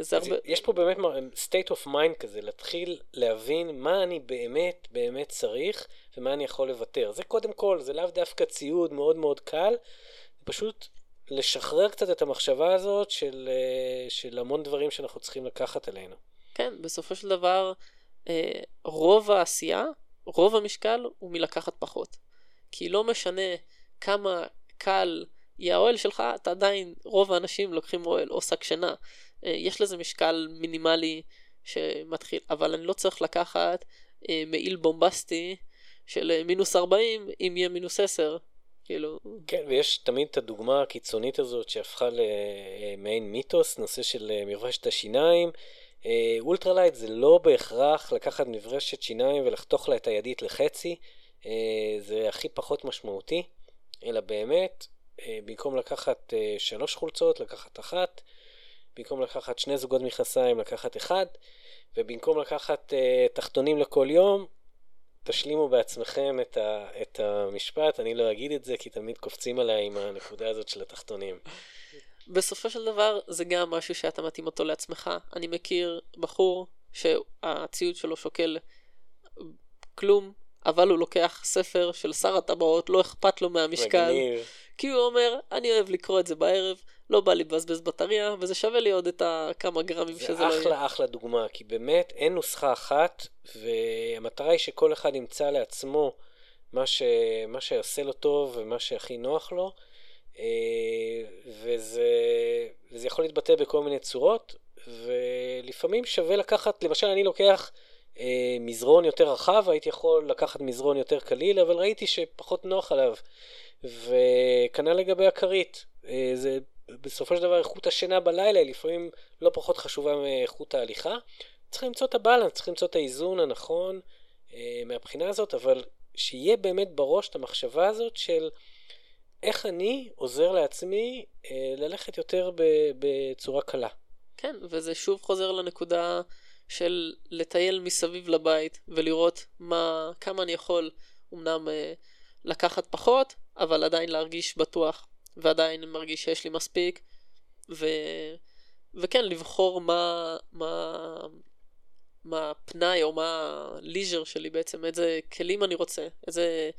זה הרבה... יש פה באמת state of mind כזה, להתחיל להבין מה אני באמת באמת צריך ומה אני יכול לוותר. זה קודם כל, זה לאו דווקא ציוד מאוד מאוד קל, פשוט לשחרר קצת את המחשבה הזאת של, אה, של המון דברים שאנחנו צריכים לקחת עלינו. כן, בסופו של דבר, רוב העשייה, רוב המשקל הוא מלקחת פחות. כי לא משנה כמה קל יהיה האוהל שלך, אתה עדיין, רוב האנשים לוקחים אוהל או שק שינה. אה, יש לזה משקל מינימלי שמתחיל, אבל אני לא צריך לקחת אה, מעיל בומבסטי של אה, מינוס 40 אם יהיה מינוס 10. כאילו... כן, ויש תמיד את הדוגמה הקיצונית הזאת שהפכה למעין מיתוס, נושא של מברשת השיניים. ultralight זה לא בהכרח לקחת מברשת שיניים ולחתוך לה את הידית לחצי. זה הכי פחות משמעותי, אלא באמת, במקום לקחת שלוש חולצות, לקחת אחת, במקום לקחת שני זוגות מכנסיים, לקחת אחד, ובמקום לקחת תחתונים לכל יום, תשלימו בעצמכם את, ה, את המשפט, אני לא אגיד את זה, כי תמיד קופצים עליי עם הנקודה הזאת של התחתונים. בסופו של דבר, זה גם משהו שאתה מתאים אותו לעצמך. אני מכיר בחור שהציוד שלו שוקל כלום, אבל הוא לוקח ספר של שר הטבעות, לא אכפת לו מהמשקל. מגניב. כי הוא אומר, אני אוהב לקרוא את זה בערב, לא בא לי לבזבז בטריה, וזה שווה לי עוד את הכמה גרמים שזה לא יהיה. זה אחלה אחלה דוגמה, כי באמת אין נוסחה אחת, והמטרה היא שכל אחד ימצא לעצמו מה, ש... מה שיעשה לו טוב ומה שהכי נוח לו, אה, וזה, וזה יכול להתבטא בכל מיני צורות, ולפעמים שווה לקחת, למשל אני לוקח... אה, מזרון יותר רחב, הייתי יכול לקחת מזרון יותר קליל, אבל ראיתי שפחות נוח עליו. וכנ"ל לגבי הכרית. אה, זה בסופו של דבר איכות השינה בלילה היא לפעמים לא פחות חשובה מאיכות ההליכה. צריך למצוא את הבלנס, צריך למצוא את האיזון הנכון אה, מהבחינה הזאת, אבל שיהיה באמת בראש את המחשבה הזאת של איך אני עוזר לעצמי אה, ללכת יותר בצורה קלה. כן, וזה שוב חוזר לנקודה של לטייל מסביב לבית ולראות מה, כמה אני יכול אמנם אה, לקחת פחות, אבל עדיין להרגיש בטוח, ועדיין מרגיש שיש לי מספיק, ו, וכן, לבחור מה, מה, מה הפנאי או מה הליז'ר שלי בעצם, איזה כלים אני רוצה, איזה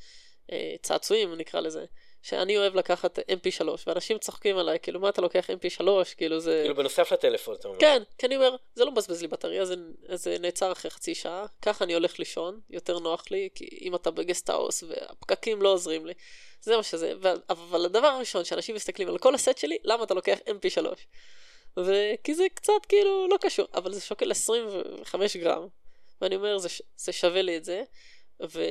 אה, צעצועים נקרא לזה. שאני אוהב לקחת mp3, ואנשים צוחקים עליי, כאילו, מה אתה לוקח mp3, כאילו זה... כאילו בנוסף לטלפון, אתה אומר. כן, כי אני אומר, זה לא מבזבז לי בטריה, זה, זה נעצר אחרי חצי שעה, ככה אני הולך לישון, יותר נוח לי, כי אם אתה בגסטהאוס והפקקים לא עוזרים לי, זה מה שזה, ו... אבל הדבר הראשון שאנשים מסתכלים על כל הסט שלי, למה אתה לוקח mp3? וכי זה קצת כאילו לא קשור, אבל זה שוקל 25 גרם, ואני אומר, זה, זה שווה לי את זה. ו,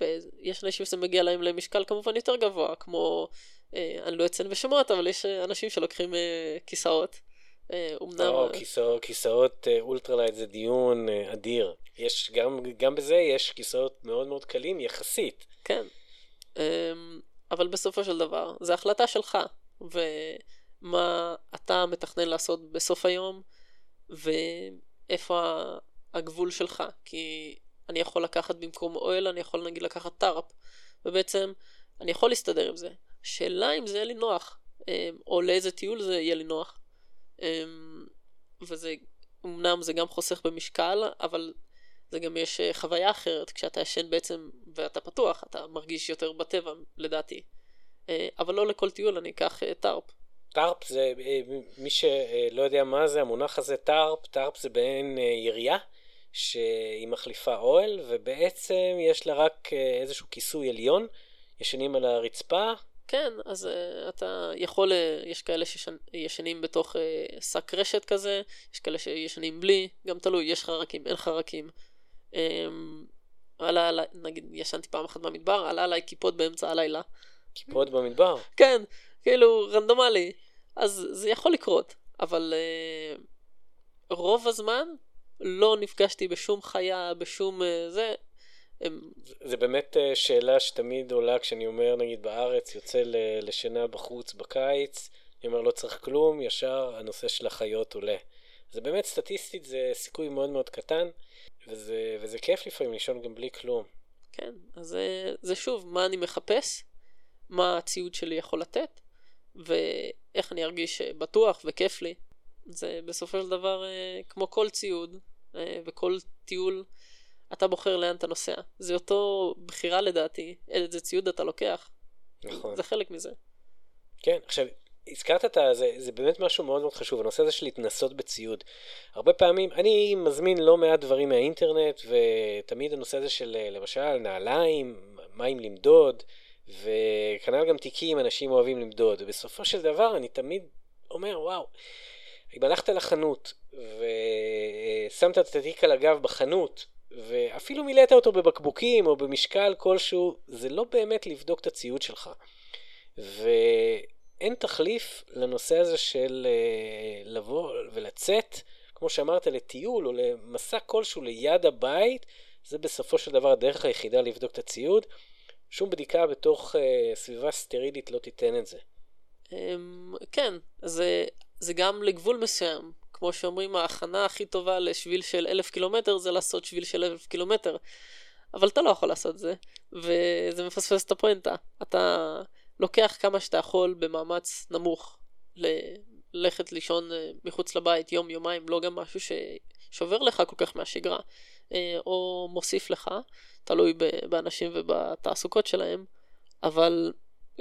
ויש אנשים שזה מגיע להם למשקל כמובן יותר גבוה, כמו, אה, אני לא אציין בשמות, אבל יש אנשים שלוקחים אה, כיסאות. אה, אומנם... או, כיסאות, כיסאות אה, ultralight זה דיון אה, אדיר. יש, גם, גם בזה יש כיסאות מאוד מאוד קלים יחסית. כן. אבל בסופו של דבר, זו החלטה שלך, ומה אתה מתכנן לעשות בסוף היום, ואיפה הגבול שלך. כי אני יכול לקחת במקום אוהל, אני יכול נגיד לקחת tarp, ובעצם אני יכול להסתדר עם זה. שאלה אם זה יהיה לי נוח, אמ, או לאיזה טיול זה יהיה לי נוח. אמ, וזה, אמנם זה גם חוסך במשקל, אבל זה גם יש אה, חוויה אחרת, כשאתה ישן בעצם ואתה פתוח, אתה מרגיש יותר בטבע, לדעתי. אה, אבל לא לכל טיול אני אקח אה, טארפ. טארפ זה, מי שלא יודע מה זה המונח הזה, טארפ, טארפ זה בעין ירייה. שהיא מחליפה אוהל, ובעצם יש לה רק איזשהו כיסוי עליון, ישנים על הרצפה. כן, אז uh, אתה יכול, uh, יש כאלה שישנים בתוך uh, שק רשת כזה, יש כאלה שישנים בלי, גם תלוי, יש חרקים, אין חרקים. Um, עלה עליי, נגיד, ישנתי פעם אחת במדבר, עלה עליי כיפות באמצע הלילה. כיפות במדבר? כן, כאילו, רנדומלי. אז זה יכול לקרות, אבל uh, רוב הזמן לא נפגשתי בשום חיה, בשום uh, זה. הם... זה באמת uh, שאלה שתמיד עולה כשאני אומר, נגיד בארץ, יוצא לשינה בחוץ בקיץ, אני אומר לא צריך כלום, ישר הנושא של החיות עולה. זה באמת סטטיסטית, זה סיכוי מאוד מאוד קטן. וזה, וזה כיף לפעמים לישון גם בלי כלום. כן, אז זה, זה שוב, מה אני מחפש, מה הציוד שלי יכול לתת, ואיך אני ארגיש בטוח וכיף לי. זה בסופו של דבר אה, כמו כל ציוד אה, וכל טיול, אתה בוחר לאן אתה נוסע. זה אותו בחירה לדעתי, איזה ציוד אתה לוקח. נכון. זה חלק מזה. כן, עכשיו, הזכרת את זה, זה באמת משהו מאוד מאוד חשוב, הנושא הזה של להתנסות בציוד. הרבה פעמים, אני מזמין לא מעט דברים מהאינטרנט, ותמיד הנושא הזה של למשל נעליים, מים למדוד, וכנ"ל גם תיקים, אנשים אוהבים למדוד. ובסופו של דבר אני תמיד אומר, וואו, אם הלכת לחנות ושמת את התיק על הגב בחנות, ואפילו מילאת אותו בבקבוקים או במשקל כלשהו, זה לא באמת לבדוק את הציוד שלך. ו... אין תחליף לנושא הזה של uh, לבוא ולצאת, כמו שאמרת, לטיול או למסע כלשהו ליד הבית, זה בסופו של דבר הדרך היחידה לבדוק את הציוד. שום בדיקה בתוך uh, סביבה סטרילית לא תיתן את זה. Um, כן, זה, זה גם לגבול מסוים. כמו שאומרים, ההכנה הכי טובה לשביל של אלף קילומטר זה לעשות שביל של אלף קילומטר. אבל אתה לא יכול לעשות את זה, וזה מפספס את הפואנטה. אתה... לוקח כמה שאתה יכול במאמץ נמוך ללכת לישון אה, מחוץ לבית יום יומיים לא גם משהו ששובר לך כל כך מהשגרה אה, או מוסיף לך תלוי באנשים ובתעסוקות שלהם אבל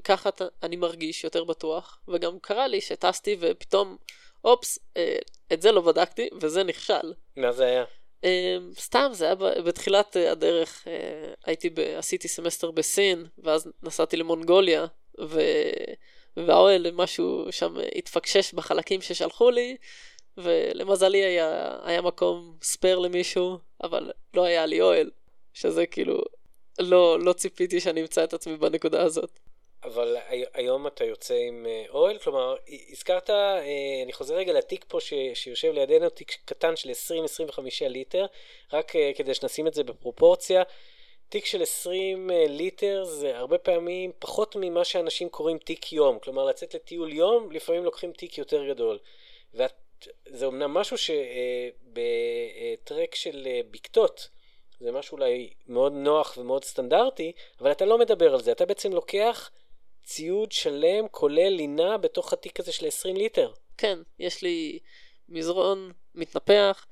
ככה אני מרגיש יותר בטוח וגם קרה לי שטסתי ופתאום אופס אה, את זה לא בדקתי וזה נכשל. מה זה היה? סתם זה היה בתחילת הדרך הייתי עשיתי סמסטר בסין ואז נסעתי למונגוליה ו... והאוהל, משהו שם התפקשש בחלקים ששלחו לי, ולמזלי היה, היה מקום spare למישהו, אבל לא היה לי אוהל, שזה כאילו, לא, לא ציפיתי שאני אמצא את עצמי בנקודה הזאת. אבל היום אתה יוצא עם אה, אוהל? כלומר, הזכרת, אה, אני חוזר רגע לתיק פה ש, שיושב לידינו, תיק קטן של 20-25 ליטר, רק אה, כדי שנשים את זה בפרופורציה. תיק של 20 אה, ליטר זה הרבה פעמים פחות ממה שאנשים קוראים תיק יום. כלומר, לצאת לטיול יום, לפעמים לוקחים תיק יותר גדול. וזה אמנם משהו שבטרק של אה, בקתות, זה משהו אולי מאוד נוח ומאוד סטנדרטי, אבל אתה לא מדבר על זה. אתה בעצם לוקח ציוד שלם, כולל לינה, בתוך התיק הזה של 20 ליטר. כן, יש לי מזרון מתנפח,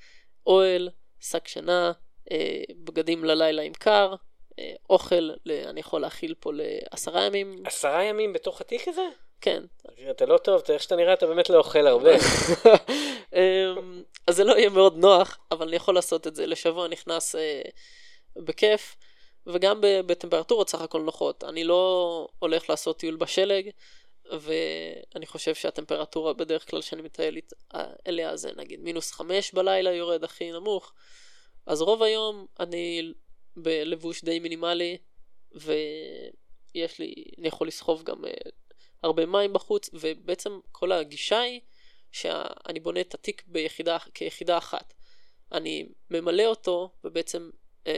אוהל, שק שינה, אה, בגדים ללילה עם קר, אה, אוכל, אני יכול להכיל פה לעשרה ימים. עשרה ימים בתוך התיק הזה? כן. אתה לא טוב, איך שאתה נראה, אתה באמת לא אוכל הרבה. אמ, אז זה לא יהיה מאוד נוח, אבל אני יכול לעשות את זה לשבוע נכנס אה, בכיף, וגם בטמפרטורות סך הכל נוחות. אני לא הולך לעשות טיול בשלג, ואני חושב שהטמפרטורה בדרך כלל שאני מטייל אליה זה נגיד מינוס חמש בלילה יורד הכי נמוך. אז רוב היום אני בלבוש די מינימלי, ויש לי, אני יכול לסחוב גם uh, הרבה מים בחוץ, ובעצם כל הגישה היא שאני בונה את התיק ביחידה, כיחידה אחת. אני ממלא אותו, ובעצם uh,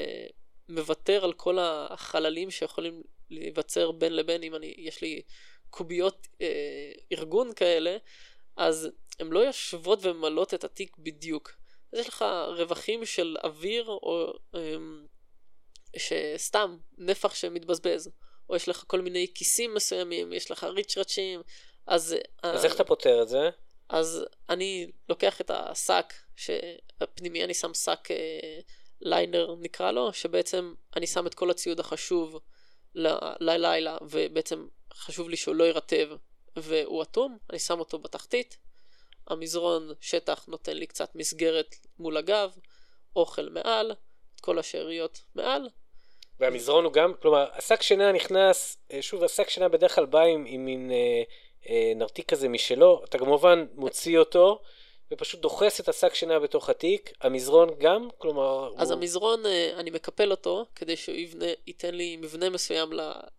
מוותר על כל החללים שיכולים להיווצר בין לבין, אם אני, יש לי קוביות uh, ארגון כאלה, אז הן לא יושבות וממלאות את התיק בדיוק. אז יש לך רווחים של אוויר או um, שסתם נפח שמתבזבז, או יש לך כל מיני כיסים מסוימים, יש לך ריצ'רצ'ים, אז... אז איך אתה פותר את זה? אז אני לוקח את השק, שהפנימי אני שם שק אה, ליינר נקרא לו, שבעצם אני שם את כל הציוד החשוב ללילה, ובעצם חשוב לי שהוא לא יירטב והוא אטום, אני שם אותו בתחתית. המזרון שטח נותן לי קצת מסגרת מול הגב, האוכל מעל, את כל השאריות מעל. והמזרון הוא גם, כלומר, השק שינה נכנס, אה, שוב, השק שינה בדרך כלל בא עם, עם מין אה, אה, נרתיק כזה משלו, אתה כמובן מוציא אותו. ופשוט דוחס את השק שינה בתוך התיק, המזרון גם, כלומר... אז הוא... המזרון, אה, אני מקפל אותו כדי שהוא יבנה, ייתן לי מבנה מסוים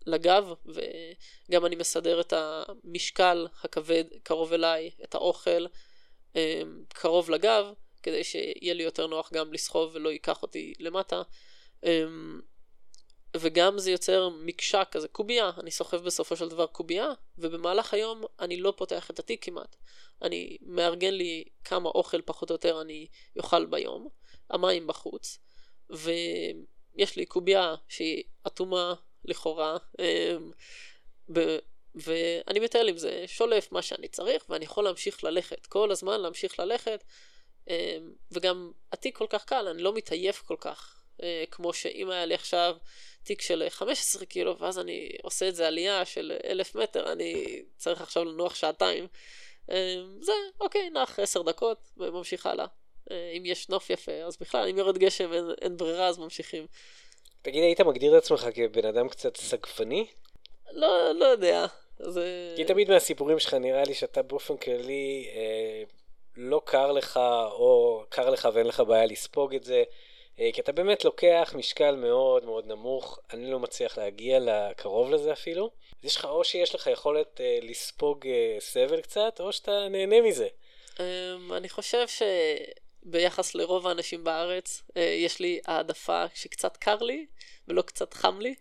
לגב, וגם אני מסדר את המשקל הכבד קרוב אליי, את האוכל אה, קרוב לגב, כדי שיהיה לי יותר נוח גם לסחוב ולא ייקח אותי למטה. אה, וגם זה יוצר מקשה כזה, קובייה, אני סוחב בסופו של דבר קובייה, ובמהלך היום אני לא פותח את התיק כמעט. אני מארגן לי כמה אוכל פחות או יותר אני אוכל ביום, המים בחוץ, ויש לי קובייה שהיא אטומה לכאורה, אמ, ואני מטייל עם זה, שולף מה שאני צריך, ואני יכול להמשיך ללכת, כל הזמן להמשיך ללכת, אמ, וגם התיק כל כך קל, אני לא מתעייף כל כך, אה, כמו שאם היה לי עכשיו תיק של 15 קילו, ואז אני עושה את זה עלייה של אלף מטר, אני צריך עכשיו לנוח שעתיים. אה, זה, אוקיי, נח עשר דקות וממשיך הלאה. אה, אם יש נוף יפה, אז בכלל, אם יורד גשם, אין, אין ברירה, אז ממשיכים. תגיד, היית מגדיר את עצמך כבן אדם קצת סגפני? לא, לא יודע. זה... כי תמיד מהסיפורים שלך נראה לי שאתה באופן כללי אה, לא קר לך, או קר לך ואין לך בעיה לספוג את זה. אה, כי אתה באמת לוקח משקל מאוד מאוד נמוך, אני לא מצליח להגיע לקרוב לזה אפילו. אז יש לך, או שיש לך יכולת uh, לספוג uh, סבל קצת, או שאתה נהנה מזה. Um, אני חושב שביחס לרוב האנשים בארץ, יש לי העדפה שקצת קר לי, ולא קצת חם לי,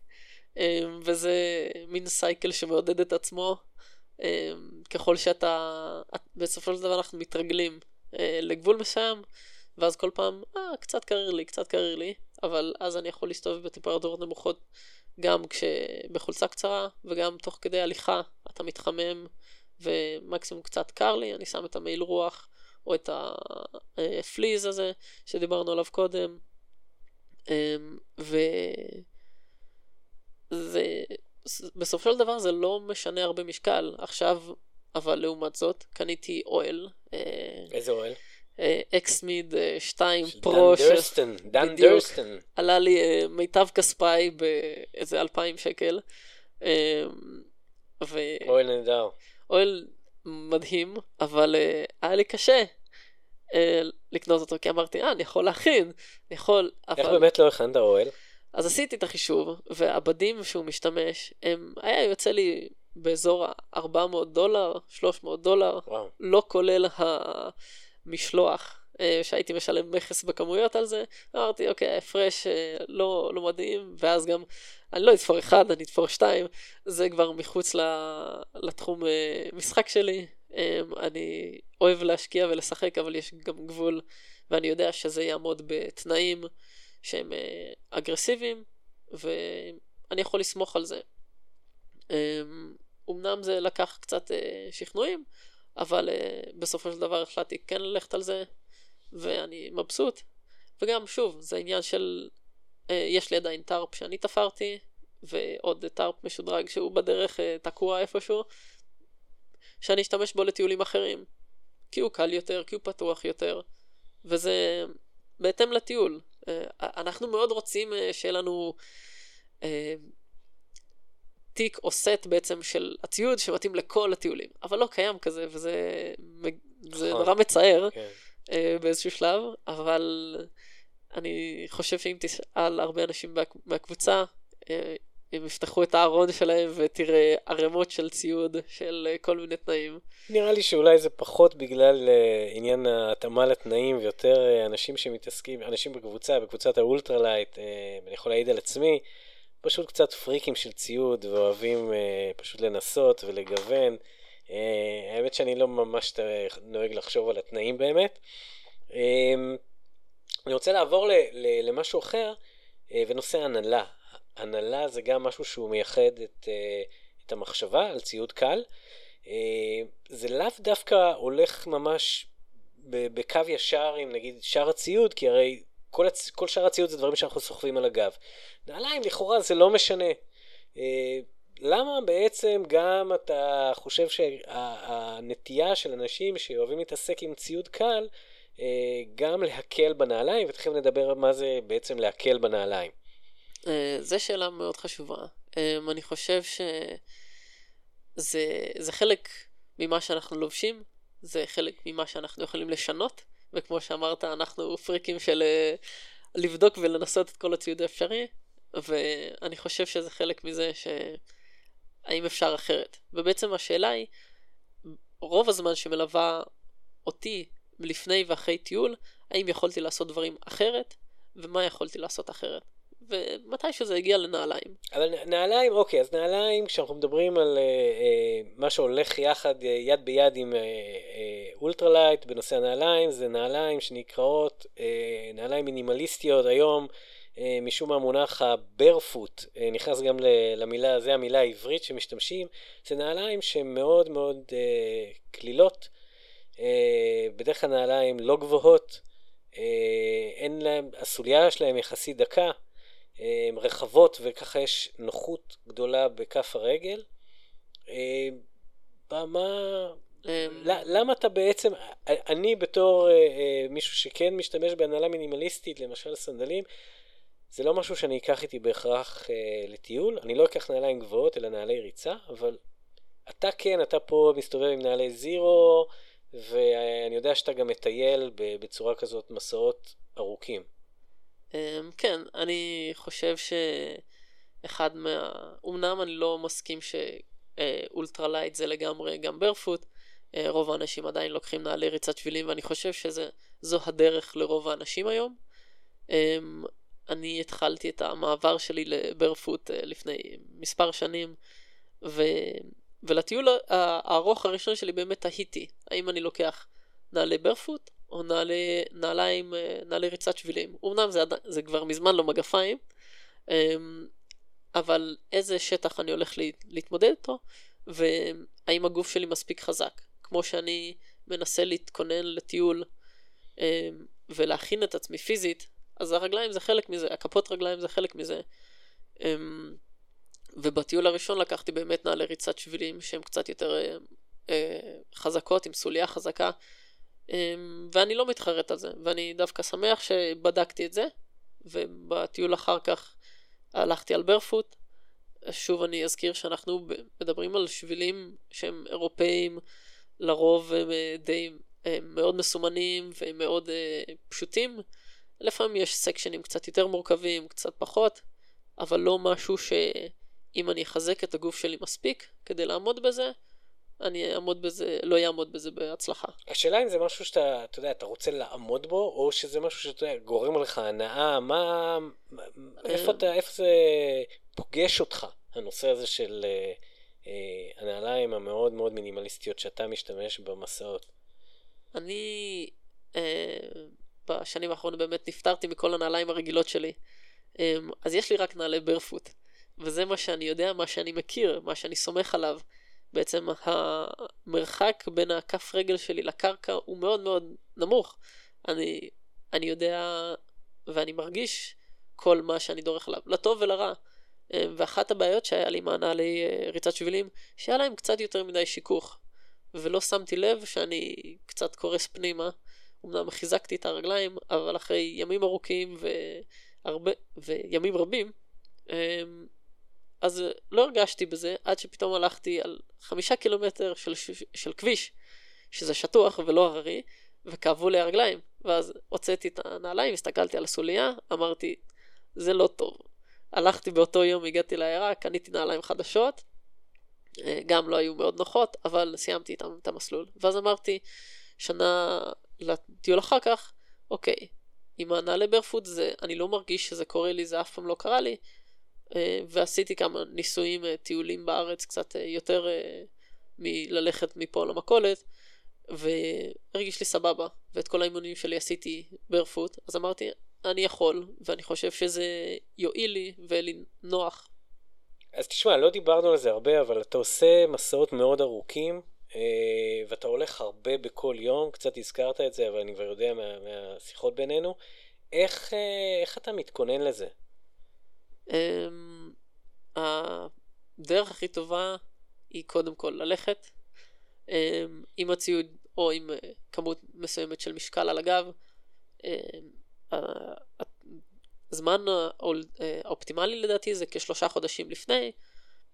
um, וזה מין סייקל שמעודד את עצמו. Um, ככל שאתה, בסופו של דבר אנחנו מתרגלים uh, לגבול מסוים, ואז כל פעם, אה, קצת קריר לי, קצת קריר לי, אבל אז אני יכול להסתובב בטמפרטורות נמוכות גם כשבחולצה קצרה, וגם תוך כדי הליכה אתה מתחמם, ומקסימום קצת קר לי, אני שם את המעיל רוח, או את הפליז הזה שדיברנו עליו קודם, אמ, ו... זה... בסופו של דבר זה לא משנה הרבה משקל. עכשיו, אבל לעומת זאת, קניתי אוהל. אה, איזה אוהל? אקסמיד 2 פרו. דן דרסטון, דן דרסטון. עלה לי אה, מיטב כספי באיזה 2,000 שקל. אה, אוהל נהדר. אוהל מדהים, אבל אה, היה לי קשה לקנות אותו, כי אמרתי, אה, אני יכול להכין, אני יכול... איך באמת לא הכנת אוהל? אז עשיתי את החישוב, והבדים שהוא משתמש, הם, היה יוצא לי באזור ה-400 דולר, 300 דולר, וואו. לא כולל ה... משלוח אה, שהייתי משלם מכס בכמויות על זה, אמרתי אוקיי ההפרש אה, לא, לא מדהים. ואז גם אני לא אתפור אחד אני אתפור שתיים. זה כבר מחוץ לתחום אה, משחק שלי. אני אוהב להשקיע ולשחק אבל יש גם גבול ואני יודע שזה יעמוד בתנאים שהם אגרסיביים ואני יכול לסמוך על זה. אמנם זה לקח קצת שכנועים אבל uh, בסופו של דבר החלטתי כן ללכת על זה, ואני מבסוט. וגם, שוב, זה עניין של... יש לי עדיין טארפ שאני תפרתי, ועוד טארפ משודרג שהוא בדרך תקוע איפשהו, שאני אשתמש בו לטיולים אחרים. כי הוא קל יותר, כי הוא פתוח יותר, וזה בהתאם לטיול. Uh, אנחנו מאוד רוצים uh, שיהיה לנו... Uh, תיק או סט בעצם של הציוד שמתאים לכל הטיולים, אבל לא קיים כזה, וזה זה נכון. נורא מצער כן. באיזשהו שלב, אבל אני חושב שאם תשאל הרבה אנשים מה, מהקבוצה, הם יפתחו את הארון שלהם ותראה ערימות של ציוד של אה, כל מיני תנאים. נראה לי שאולי זה פחות בגלל אה, עניין ההתאמה לתנאים ויותר אה, אנשים שמתעסקים, אנשים בקבוצה, בקבוצת ה ultralight, אה, אני יכול להעיד על עצמי, פשוט קצת פריקים של ציוד ואוהבים אה, פשוט לנסות ולגוון. אה, האמת שאני לא ממש נוהג לחשוב על התנאים באמת. אה, אני רוצה לעבור ל, ל, למשהו אחר, אה, ונושא הנהלה. הנהלה זה גם משהו שהוא מייחד את, אה, את המחשבה על ציוד קל. אה, זה לאו דווקא הולך ממש בקו ישר עם נגיד שאר הציוד, כי הרי כל, הצ... כל שאר הציוד זה דברים שאנחנו סוחבים על הגב. נעליים לכאורה זה לא משנה. אה, למה בעצם גם אתה חושב שהנטייה של אנשים שאוהבים להתעסק עם ציוד קל גם להקל בנעליים, ותכף נדבר מה זה בעצם להקל בנעליים. זו שאלה מאוד חשובה. אני חושב שזה חלק ממה שאנחנו לובשים, זה חלק ממה שאנחנו יכולים לשנות, וכמו שאמרת, אנחנו פריקים של לבדוק ולנסות את כל הציוד האפשרי, ואני חושב שזה חלק מזה שהאם אפשר אחרת. ובעצם השאלה היא, רוב הזמן שמלווה אותי לפני ואחרי טיול, האם יכולתי לעשות דברים אחרת, ומה יכולתי לעשות אחרת. ומתי שזה הגיע לנעליים. אבל נעליים, אוקיי, אז נעליים, כשאנחנו מדברים על אה, אה, מה שהולך יחד, אה, יד ביד עם אה, אה, ultralight בנושא הנעליים, זה נעליים שנקראות אה, נעליים מינימליסטיות היום. אה, משום המונח הברפוט אה, נכנס גם למילה, זה המילה העברית שמשתמשים, זה נעליים שהן מאוד מאוד אה, קלילות, בדרך כלל נעליים לא גבוהות, אין להם, הסוליה שלהם יחסית דקה, רחבות וככה יש נוחות גדולה בכף הרגל. מה... למה אתה בעצם, אני בתור מישהו שכן משתמש בהנעלה מינימליסטית, למשל סנדלים, זה לא משהו שאני אקח איתי בהכרח אה, לטיול, אני לא אקח נעליים גבוהות, אלא נעלי ריצה, אבל אתה כן, אתה פה מסתובב עם נעלי Xero, ואני יודע שאתה גם מטייל בצורה כזאת מסעות ארוכים. אמ, כן, אני חושב שאחד מה... אמנם אני לא מסכים ש ultralight זה לגמרי גם barefoot, אה, רוב האנשים עדיין לוקחים נעלי ריצת שבילים, ואני חושב שזו הדרך לרוב האנשים היום. אמ, אני התחלתי את המעבר שלי לברפוט אה, לפני מספר שנים, ו... ולטיול הארוך הראשון שלי באמת תהיתי, האם אני לוקח נעלי ברפוט או נעלי, נעליים, אה, נעלי ריצת שבילים. אמנם זה, זה כבר מזמן לא מגפיים, אמ, אבל איזה שטח אני הולך להתמודד איתו, והאם הגוף שלי מספיק חזק. כמו שאני מנסה להתכונן לטיול אמ, ולהכין את עצמי פיזית אז הרגליים זה חלק מזה, הכפות רגליים זה חלק מזה. אמ, ובטיול הראשון לקחתי באמת נעלי ריצת שבילים שהן קצת יותר אה, אה, חזקות, עם סוליה חזקה, ואני לא מתחרט על זה, ואני דווקא שמח שבדקתי את זה, ובטיול אחר כך הלכתי על ברפוט. שוב אני אזכיר שאנחנו מדברים על שבילים שהם אירופאים, לרוב הם אה, די הם מאוד מסומנים ומאוד פשוטים. לפעמים יש סקשנים קצת יותר מורכבים, קצת פחות, אבל לא משהו שאם אני אחזק את הגוף שלי מספיק כדי לעמוד בזה, אני אעמוד בזה, לא אעמוד בזה בהצלחה. השאלה אם זה משהו שאתה, אתה יודע, אתה רוצה לעמוד בו, או שזה משהו שאתה יודע, גורם לך הנאה, מה, איפה אתה, איפה זה פוגש אותך, הנושא הזה של אה, אה, הנעליים המאוד מאוד מינימליסטיות שאתה משתמש במסעות? אני, אה, בשנים האחרונות באמת נפטרתי מכל הנעליים הרגילות שלי. אמ, אז יש לי רק נעלי ברפוט. וזה מה שאני יודע, מה שאני מכיר, מה שאני סומך עליו. בעצם המרחק בין הכף רגל שלי לקרקע הוא מאוד מאוד נמוך. אני, אני יודע ואני מרגיש כל מה שאני דורך עליו, לטוב ולרע. אמ, ואחת הבעיות שהיה לי עם הנעלי אה, ריצת שבילים, שהיה להם קצת יותר מדי שיכוך. ולא שמתי לב שאני קצת קורס פנימה. אמנם חיזקתי את הרגליים, אבל אחרי ימים ארוכים והרבה, וימים רבים, אמ, אז לא הרגשתי בזה עד שפתאום הלכתי על חמישה קילומטר של, של כביש, שזה שטוח ולא הררי, וכאבו לי הרגליים. ואז הוצאתי את הנעליים, הסתכלתי על הסוליה, אמרתי, זה לא טוב. הלכתי באותו יום, הגעתי לעיירה, קניתי נעליים חדשות, אה, גם לא היו מאוד נוחות, אבל סיימתי איתם את המסלול. ואז אמרתי, שנה לטיול אחר כך, אוקיי, עם הנעלי ברפוט זה, אני לא מרגיש שזה קורה לי, זה אף פעם לא קרה לי, אה, ועשיתי כמה ניסויים, אה, טיולים בארץ, קצת אה, יותר מללכת מפה למכולת, והרגיש לי סבבה, ואת כל האימונים שלי עשיתי ברפוט, אז אמרתי, אני יכול, ואני חושב שזה יועיל לי ולי נוח. אז תשמע, לא דיברנו על זה הרבה, אבל אתה עושה מסעות מאוד ארוכים, אה, ואתה הולך הרבה בכל יום, קצת הזכרת את זה, אבל אני כבר יודע מה, מהשיחות בינינו. איך, אה, איך אתה מתכונן לזה? אמ, הדרך הכי טובה היא קודם כל ללכת. אמ, עם הציוד או עם כמות מסוימת של משקל על הגב. הזמן האופטימלי לדעתי זה כשלושה חודשים לפני,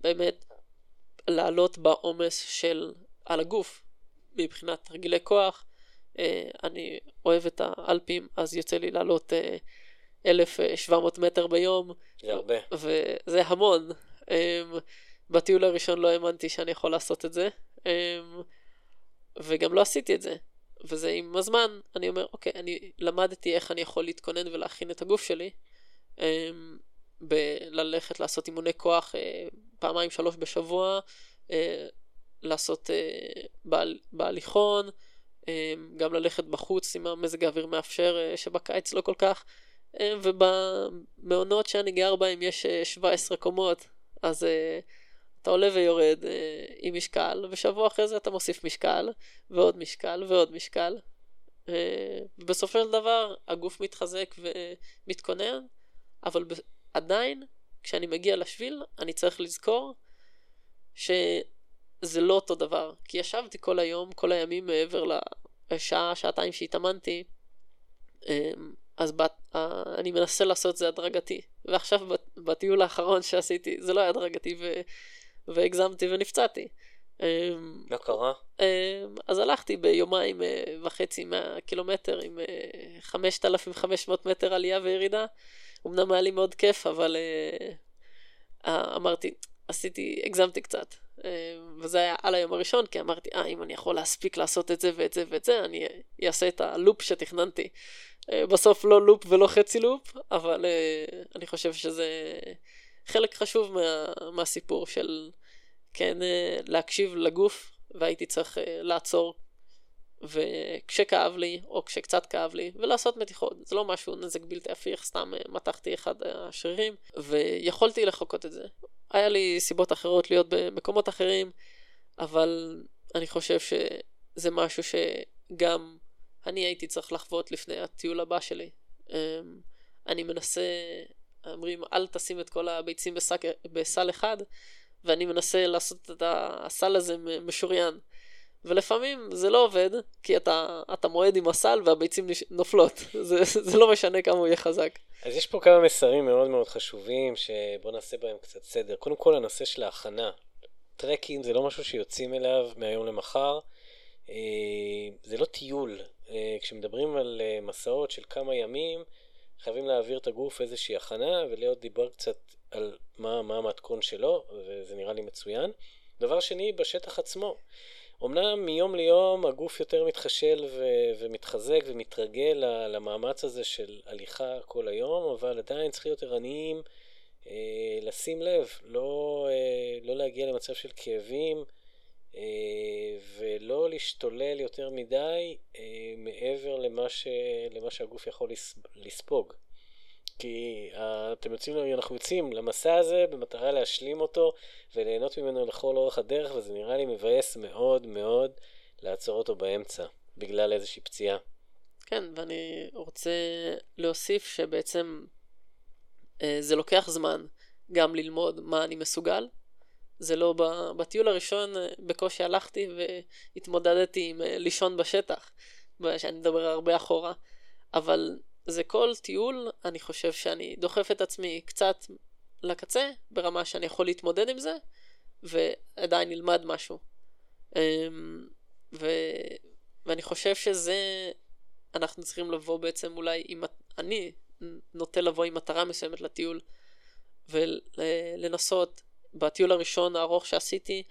באמת לעלות בעומס של על הגוף מבחינת רגילי כוח. אני אוהב את האלפים, אז יוצא לי לעלות 1,700 מטר ביום. זה הרבה. וזה המון. בטיול הראשון לא האמנתי שאני יכול לעשות את זה, וגם לא עשיתי את זה. וזה עם הזמן, אני אומר, אוקיי, אני למדתי איך אני יכול להתכונן ולהכין את הגוף שלי, בללכת לעשות אימוני כוח פעמיים שלוש בשבוע, לעשות בהליכון, גם ללכת בחוץ אם המזג האוויר מאפשר, שבקיץ לא כל כך. ובמעונות שאני גר בהם יש 17 קומות, אז אתה עולה ויורד עם משקל, ושבוע אחרי זה אתה מוסיף משקל, ועוד משקל, ועוד משקל. ובסופו של דבר הגוף מתחזק ומתכונן, אבל עדיין, כשאני מגיע לשביל, אני צריך לזכור שזה לא אותו דבר. כי ישבתי כל היום, כל הימים מעבר לשעה, שעתיים שהתאמנתי, אז בת, uh, אני מנסה לעשות את זה הדרגתי. ועכשיו בטיול האחרון שעשיתי, זה לא היה הדרגתי ו, והגזמתי ונפצעתי. מה קרה? אז הלכתי ביומיים uh, וחצי מהקילומטר עם uh, 5,500 מטר עלייה וירידה. אמנם היה לי מאוד כיף, אבל uh, אמרתי, עשיתי, הגזמתי קצת. וזה היה על היום הראשון, כי אמרתי, אה, אם אני יכול להספיק לעשות את זה ואת זה ואת זה, אני אעשה את הלופ שתכננתי. אה, בסוף לא לופ ולא חצי לופ, אבל uh, אני חושב שזה חלק חשוב מה, מהסיפור של כן uh, להקשיב לגוף, והייתי צריך לעצור וכשכאב לי, או כשקצת כאב לי, ולעשות מתיחות. זה לא משהו נזק בלתי הפיך, סתם מתחתי אחד השרירים, ויכולתי לחוקות את זה. היה לי סיבות אחרות להיות במקומות אחרים, אבל אני חושב שזה משהו שגם אני הייתי צריך לחוות לפני הטיול הבא שלי. אמ, אני מנסה, אומרים, אל תשים את כל הביצים בסק, בסל אחד, ואני מנסה לעשות את הסל הזה משוריין. ולפעמים זה לא עובד, כי אתה, אתה מועד עם הסל והביצים נופלות. זה, זה לא משנה כמה הוא יהיה חזק. אז יש פה כמה מסרים מאוד מאוד חשובים, שבוא נעשה בהם קצת סדר. קודם כל, הנושא של ההכנה. trekking זה לא משהו שיוצאים אליו מהיום למחר. אה, זה לא טיול, כשמדברים על אה, מסעות של כמה ימים, חייבים להעביר את הגוף איזושהי הכנה, ולאו דיבר קצת על מה, מה המתכון שלו, וזה נראה לי מצוין. דבר שני, בשטח עצמו. אמנם מיום ליום הגוף יותר מתחשל ו- ומתחזק ומתרגל למאמץ הזה של הליכה כל היום, אבל עדיין צריך להיות ערניים, אה, לשים לב, לא, אה, לא להגיע למצב של כאבים, אה, ולא להשתולל יותר מדי אה, מעבר למה, ש... למה שהגוף יכול לספוג. כי אה, אתם יוצאים, אנחנו יוצאים למסע הזה במטרה להשלים אותו וליהנות ממנו לכל אורך הדרך, וזה נראה לי מבאס מאוד מאוד לעצור אותו באמצע, בגלל איזושהי פציעה. כן, ואני רוצה להוסיף שבעצם זה לוקח זמן גם ללמוד מה אני מסוגל, זה לא בטיול הראשון אה, בקושי הלכתי והתמודדתי עם אה, לישון בשטח, שאני מדבר הרבה אחורה, אבל זה כל טיול, אני חושב שאני דוחף את עצמי קצת לקצה, ברמה שאני יכול להתמודד עם זה, ועדיין נלמד משהו. אמ, ו... ואני חושב שזה, אנחנו צריכים לבוא בעצם אולי עם, אני נוטה לבוא עם מטרה מסוימת לטיול, ולנסות בטיול הראשון הארוך שעשיתי,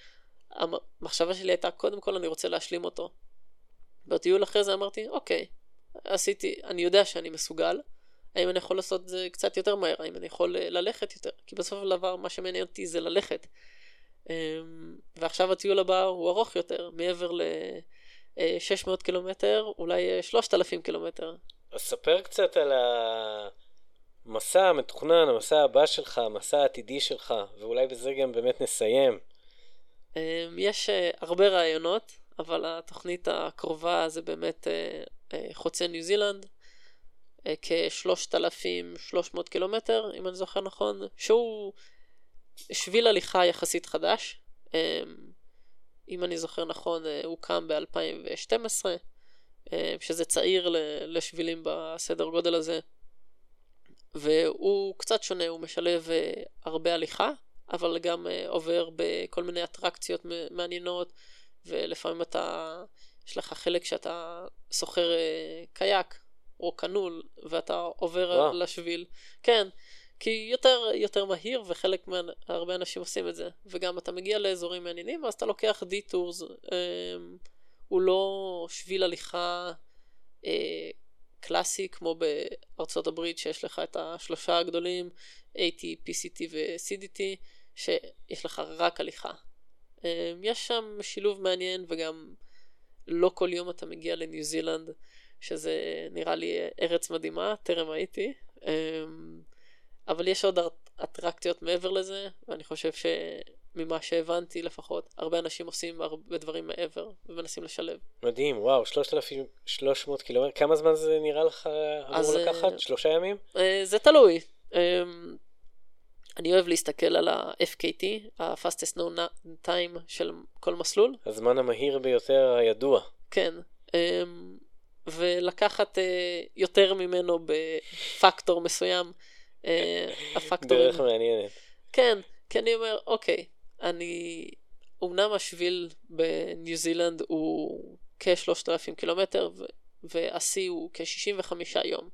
המחשבה שלי הייתה, קודם כל אני רוצה להשלים אותו. בטיול אחרי זה אמרתי, אוקיי, עשיתי, אני יודע שאני מסוגל, האם אני יכול לעשות את זה קצת יותר מהר, האם אני יכול אה, ללכת יותר, כי בסוף של דבר מה שמעניין אותי זה ללכת. אמ, ועכשיו הטיול הבא הוא ארוך יותר, מעבר ל-600 אה, קילומטר, אולי 3,000 אה, קילומטר. אז ספר קצת על ה... המסע המתוכנן, המסע הבא שלך, המסע העתידי שלך, ואולי בזה גם באמת נסיים. אמ, יש אה, הרבה רעיונות, אבל התוכנית הקרובה זה באמת אה, אה, חוצה ניו זילנד, כ-3,300 קילומטר, אם אני זוכר נכון, שהוא שביל הליכה יחסית חדש. אמ, אם אני זוכר נכון, הוקם ב-2012, שזה צעיר לשבילים בסדר גודל הזה. והוא קצת שונה, הוא משלב הרבה הליכה, אבל גם עובר בכל מיני אטרקציות מעניינות, ולפעמים אתה, יש לך חלק שאתה סוחר קייק או קנול, ואתה עובר wow. לשביל. כן, כי יותר, יותר מהיר, וחלק מה... הרבה אנשים עושים את זה. וגם אתה מגיע לאזורים מעניינים, אז אתה לוקח detours. אה, הוא לא שביל הליכה אה, קלאסי, כמו בארצות הברית, שיש לך את השלושה הגדולים, AT, PCT ו-CDT, שיש לך רק הליכה. אה, יש שם שילוב מעניין, וגם לא כל יום אתה מגיע לניו זילנד, שזה נראה לי ארץ מדהימה, טרם הייתי. אה, אבל יש עוד אטרקציות מעבר לזה, ואני חושב שממה שהבנתי לפחות, הרבה אנשים עושים הרבה דברים מעבר ומנסים לשלב. מדהים, וואו, 3,300 קילומטר, כמה זמן זה נראה לך אמור אז, לקחת? אה, שלושה ימים? אה, זה תלוי. אמ, אני אוהב להסתכל על ה-FKT, ה-fastest known time של כל מסלול. הזמן המהיר ביותר הידוע. כן. ולקחת אה, יותר ממנו בפקטור מסוים. אה, הפקטורים. דרך מעניינת. כן, כי אני אומר, אוקיי, אני... אמנם השביל בניו זילנד הוא כ-3,000 קילומטר, והשיא הוא כ-65 יום,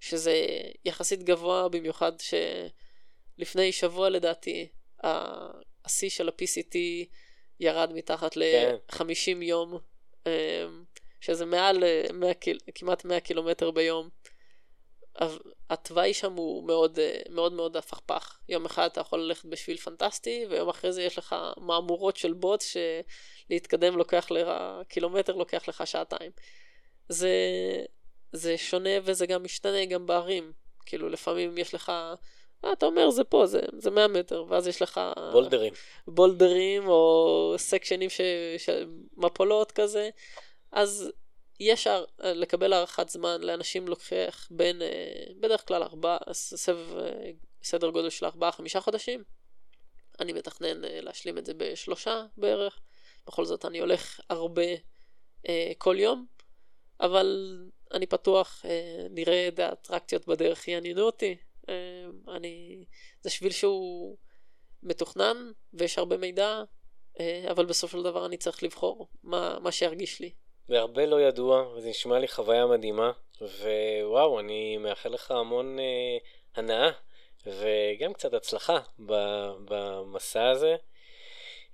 שזה יחסית גבוה במיוחד שלפני שבוע לדעתי, השיא של ה-PCT ירד מתחת ל-50 כן. יום, אה, שזה מעל 100, כמעט 100 קילומטר ביום. התוואי שם הוא מאוד אה, מאוד מאוד הפכפך. יום אחד אתה יכול ללכת בשביל פנטסטי, ויום אחרי זה יש לך מהמורות של בוט שלהתקדם לוקח לך, קילומטר לוקח לך שעתיים. זה, זה שונה וזה גם משתנה גם בערים. כאילו לפעמים יש לך, אה, אתה אומר זה פה, זה, זה 100 מטר, ואז יש לך... בולדרים. בולדרים או סקשנים, ש, ש, מפולות כזה. אז יש הר... לקבל הארכת זמן, לאנשים לוקח בין, אה, בדרך כלל ארבע, סבב, אה, סדר גודל של ארבעה, חמישה חודשים. אני מתכנן אה, להשלים את זה בשלושה בערך. בכל זאת אני הולך הרבה כל יום, אבל אני פתוח, נראה את האטרקציות בדרך יעניינו אותי. אני... זה שביל שהוא מתוכנן ויש הרבה מידע, אבל בסופו של דבר אני צריך לבחור מה, מה שירגיש לי. זה הרבה לא ידוע, וזה נשמע לי חוויה מדהימה, ווואו, אני מאחל לך המון אה, הנאה, וגם קצת הצלחה במסע הזה.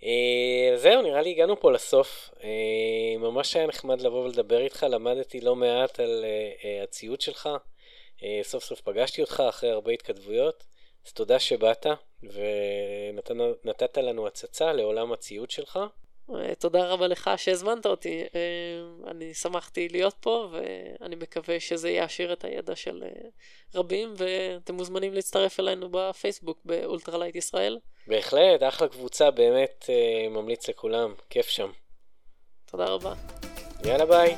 אה, זהו, נראה לי הגענו פה לסוף. אה, ממש היה נחמד לבוא ולדבר איתך, למדתי לא מעט על אה, אה, הציוד שלך. אה, סוף סוף פגשתי אותך אחרי הרבה התכתבויות, אז תודה שבאת ונתת לנו הצצה לעולם הציוד שלך. אה, תודה רבה לך שהזמנת אותי. אה, אני שמחתי להיות פה, ואני מקווה שזה יעשיר את הידע של אה, רבים, ואתם מוזמנים להצטרף אלינו בפייסבוק ב ultralight ישראל. בהחלט, אחלה קבוצה, באמת ממליץ לכולם, כיף שם. תודה רבה. יאללה ביי.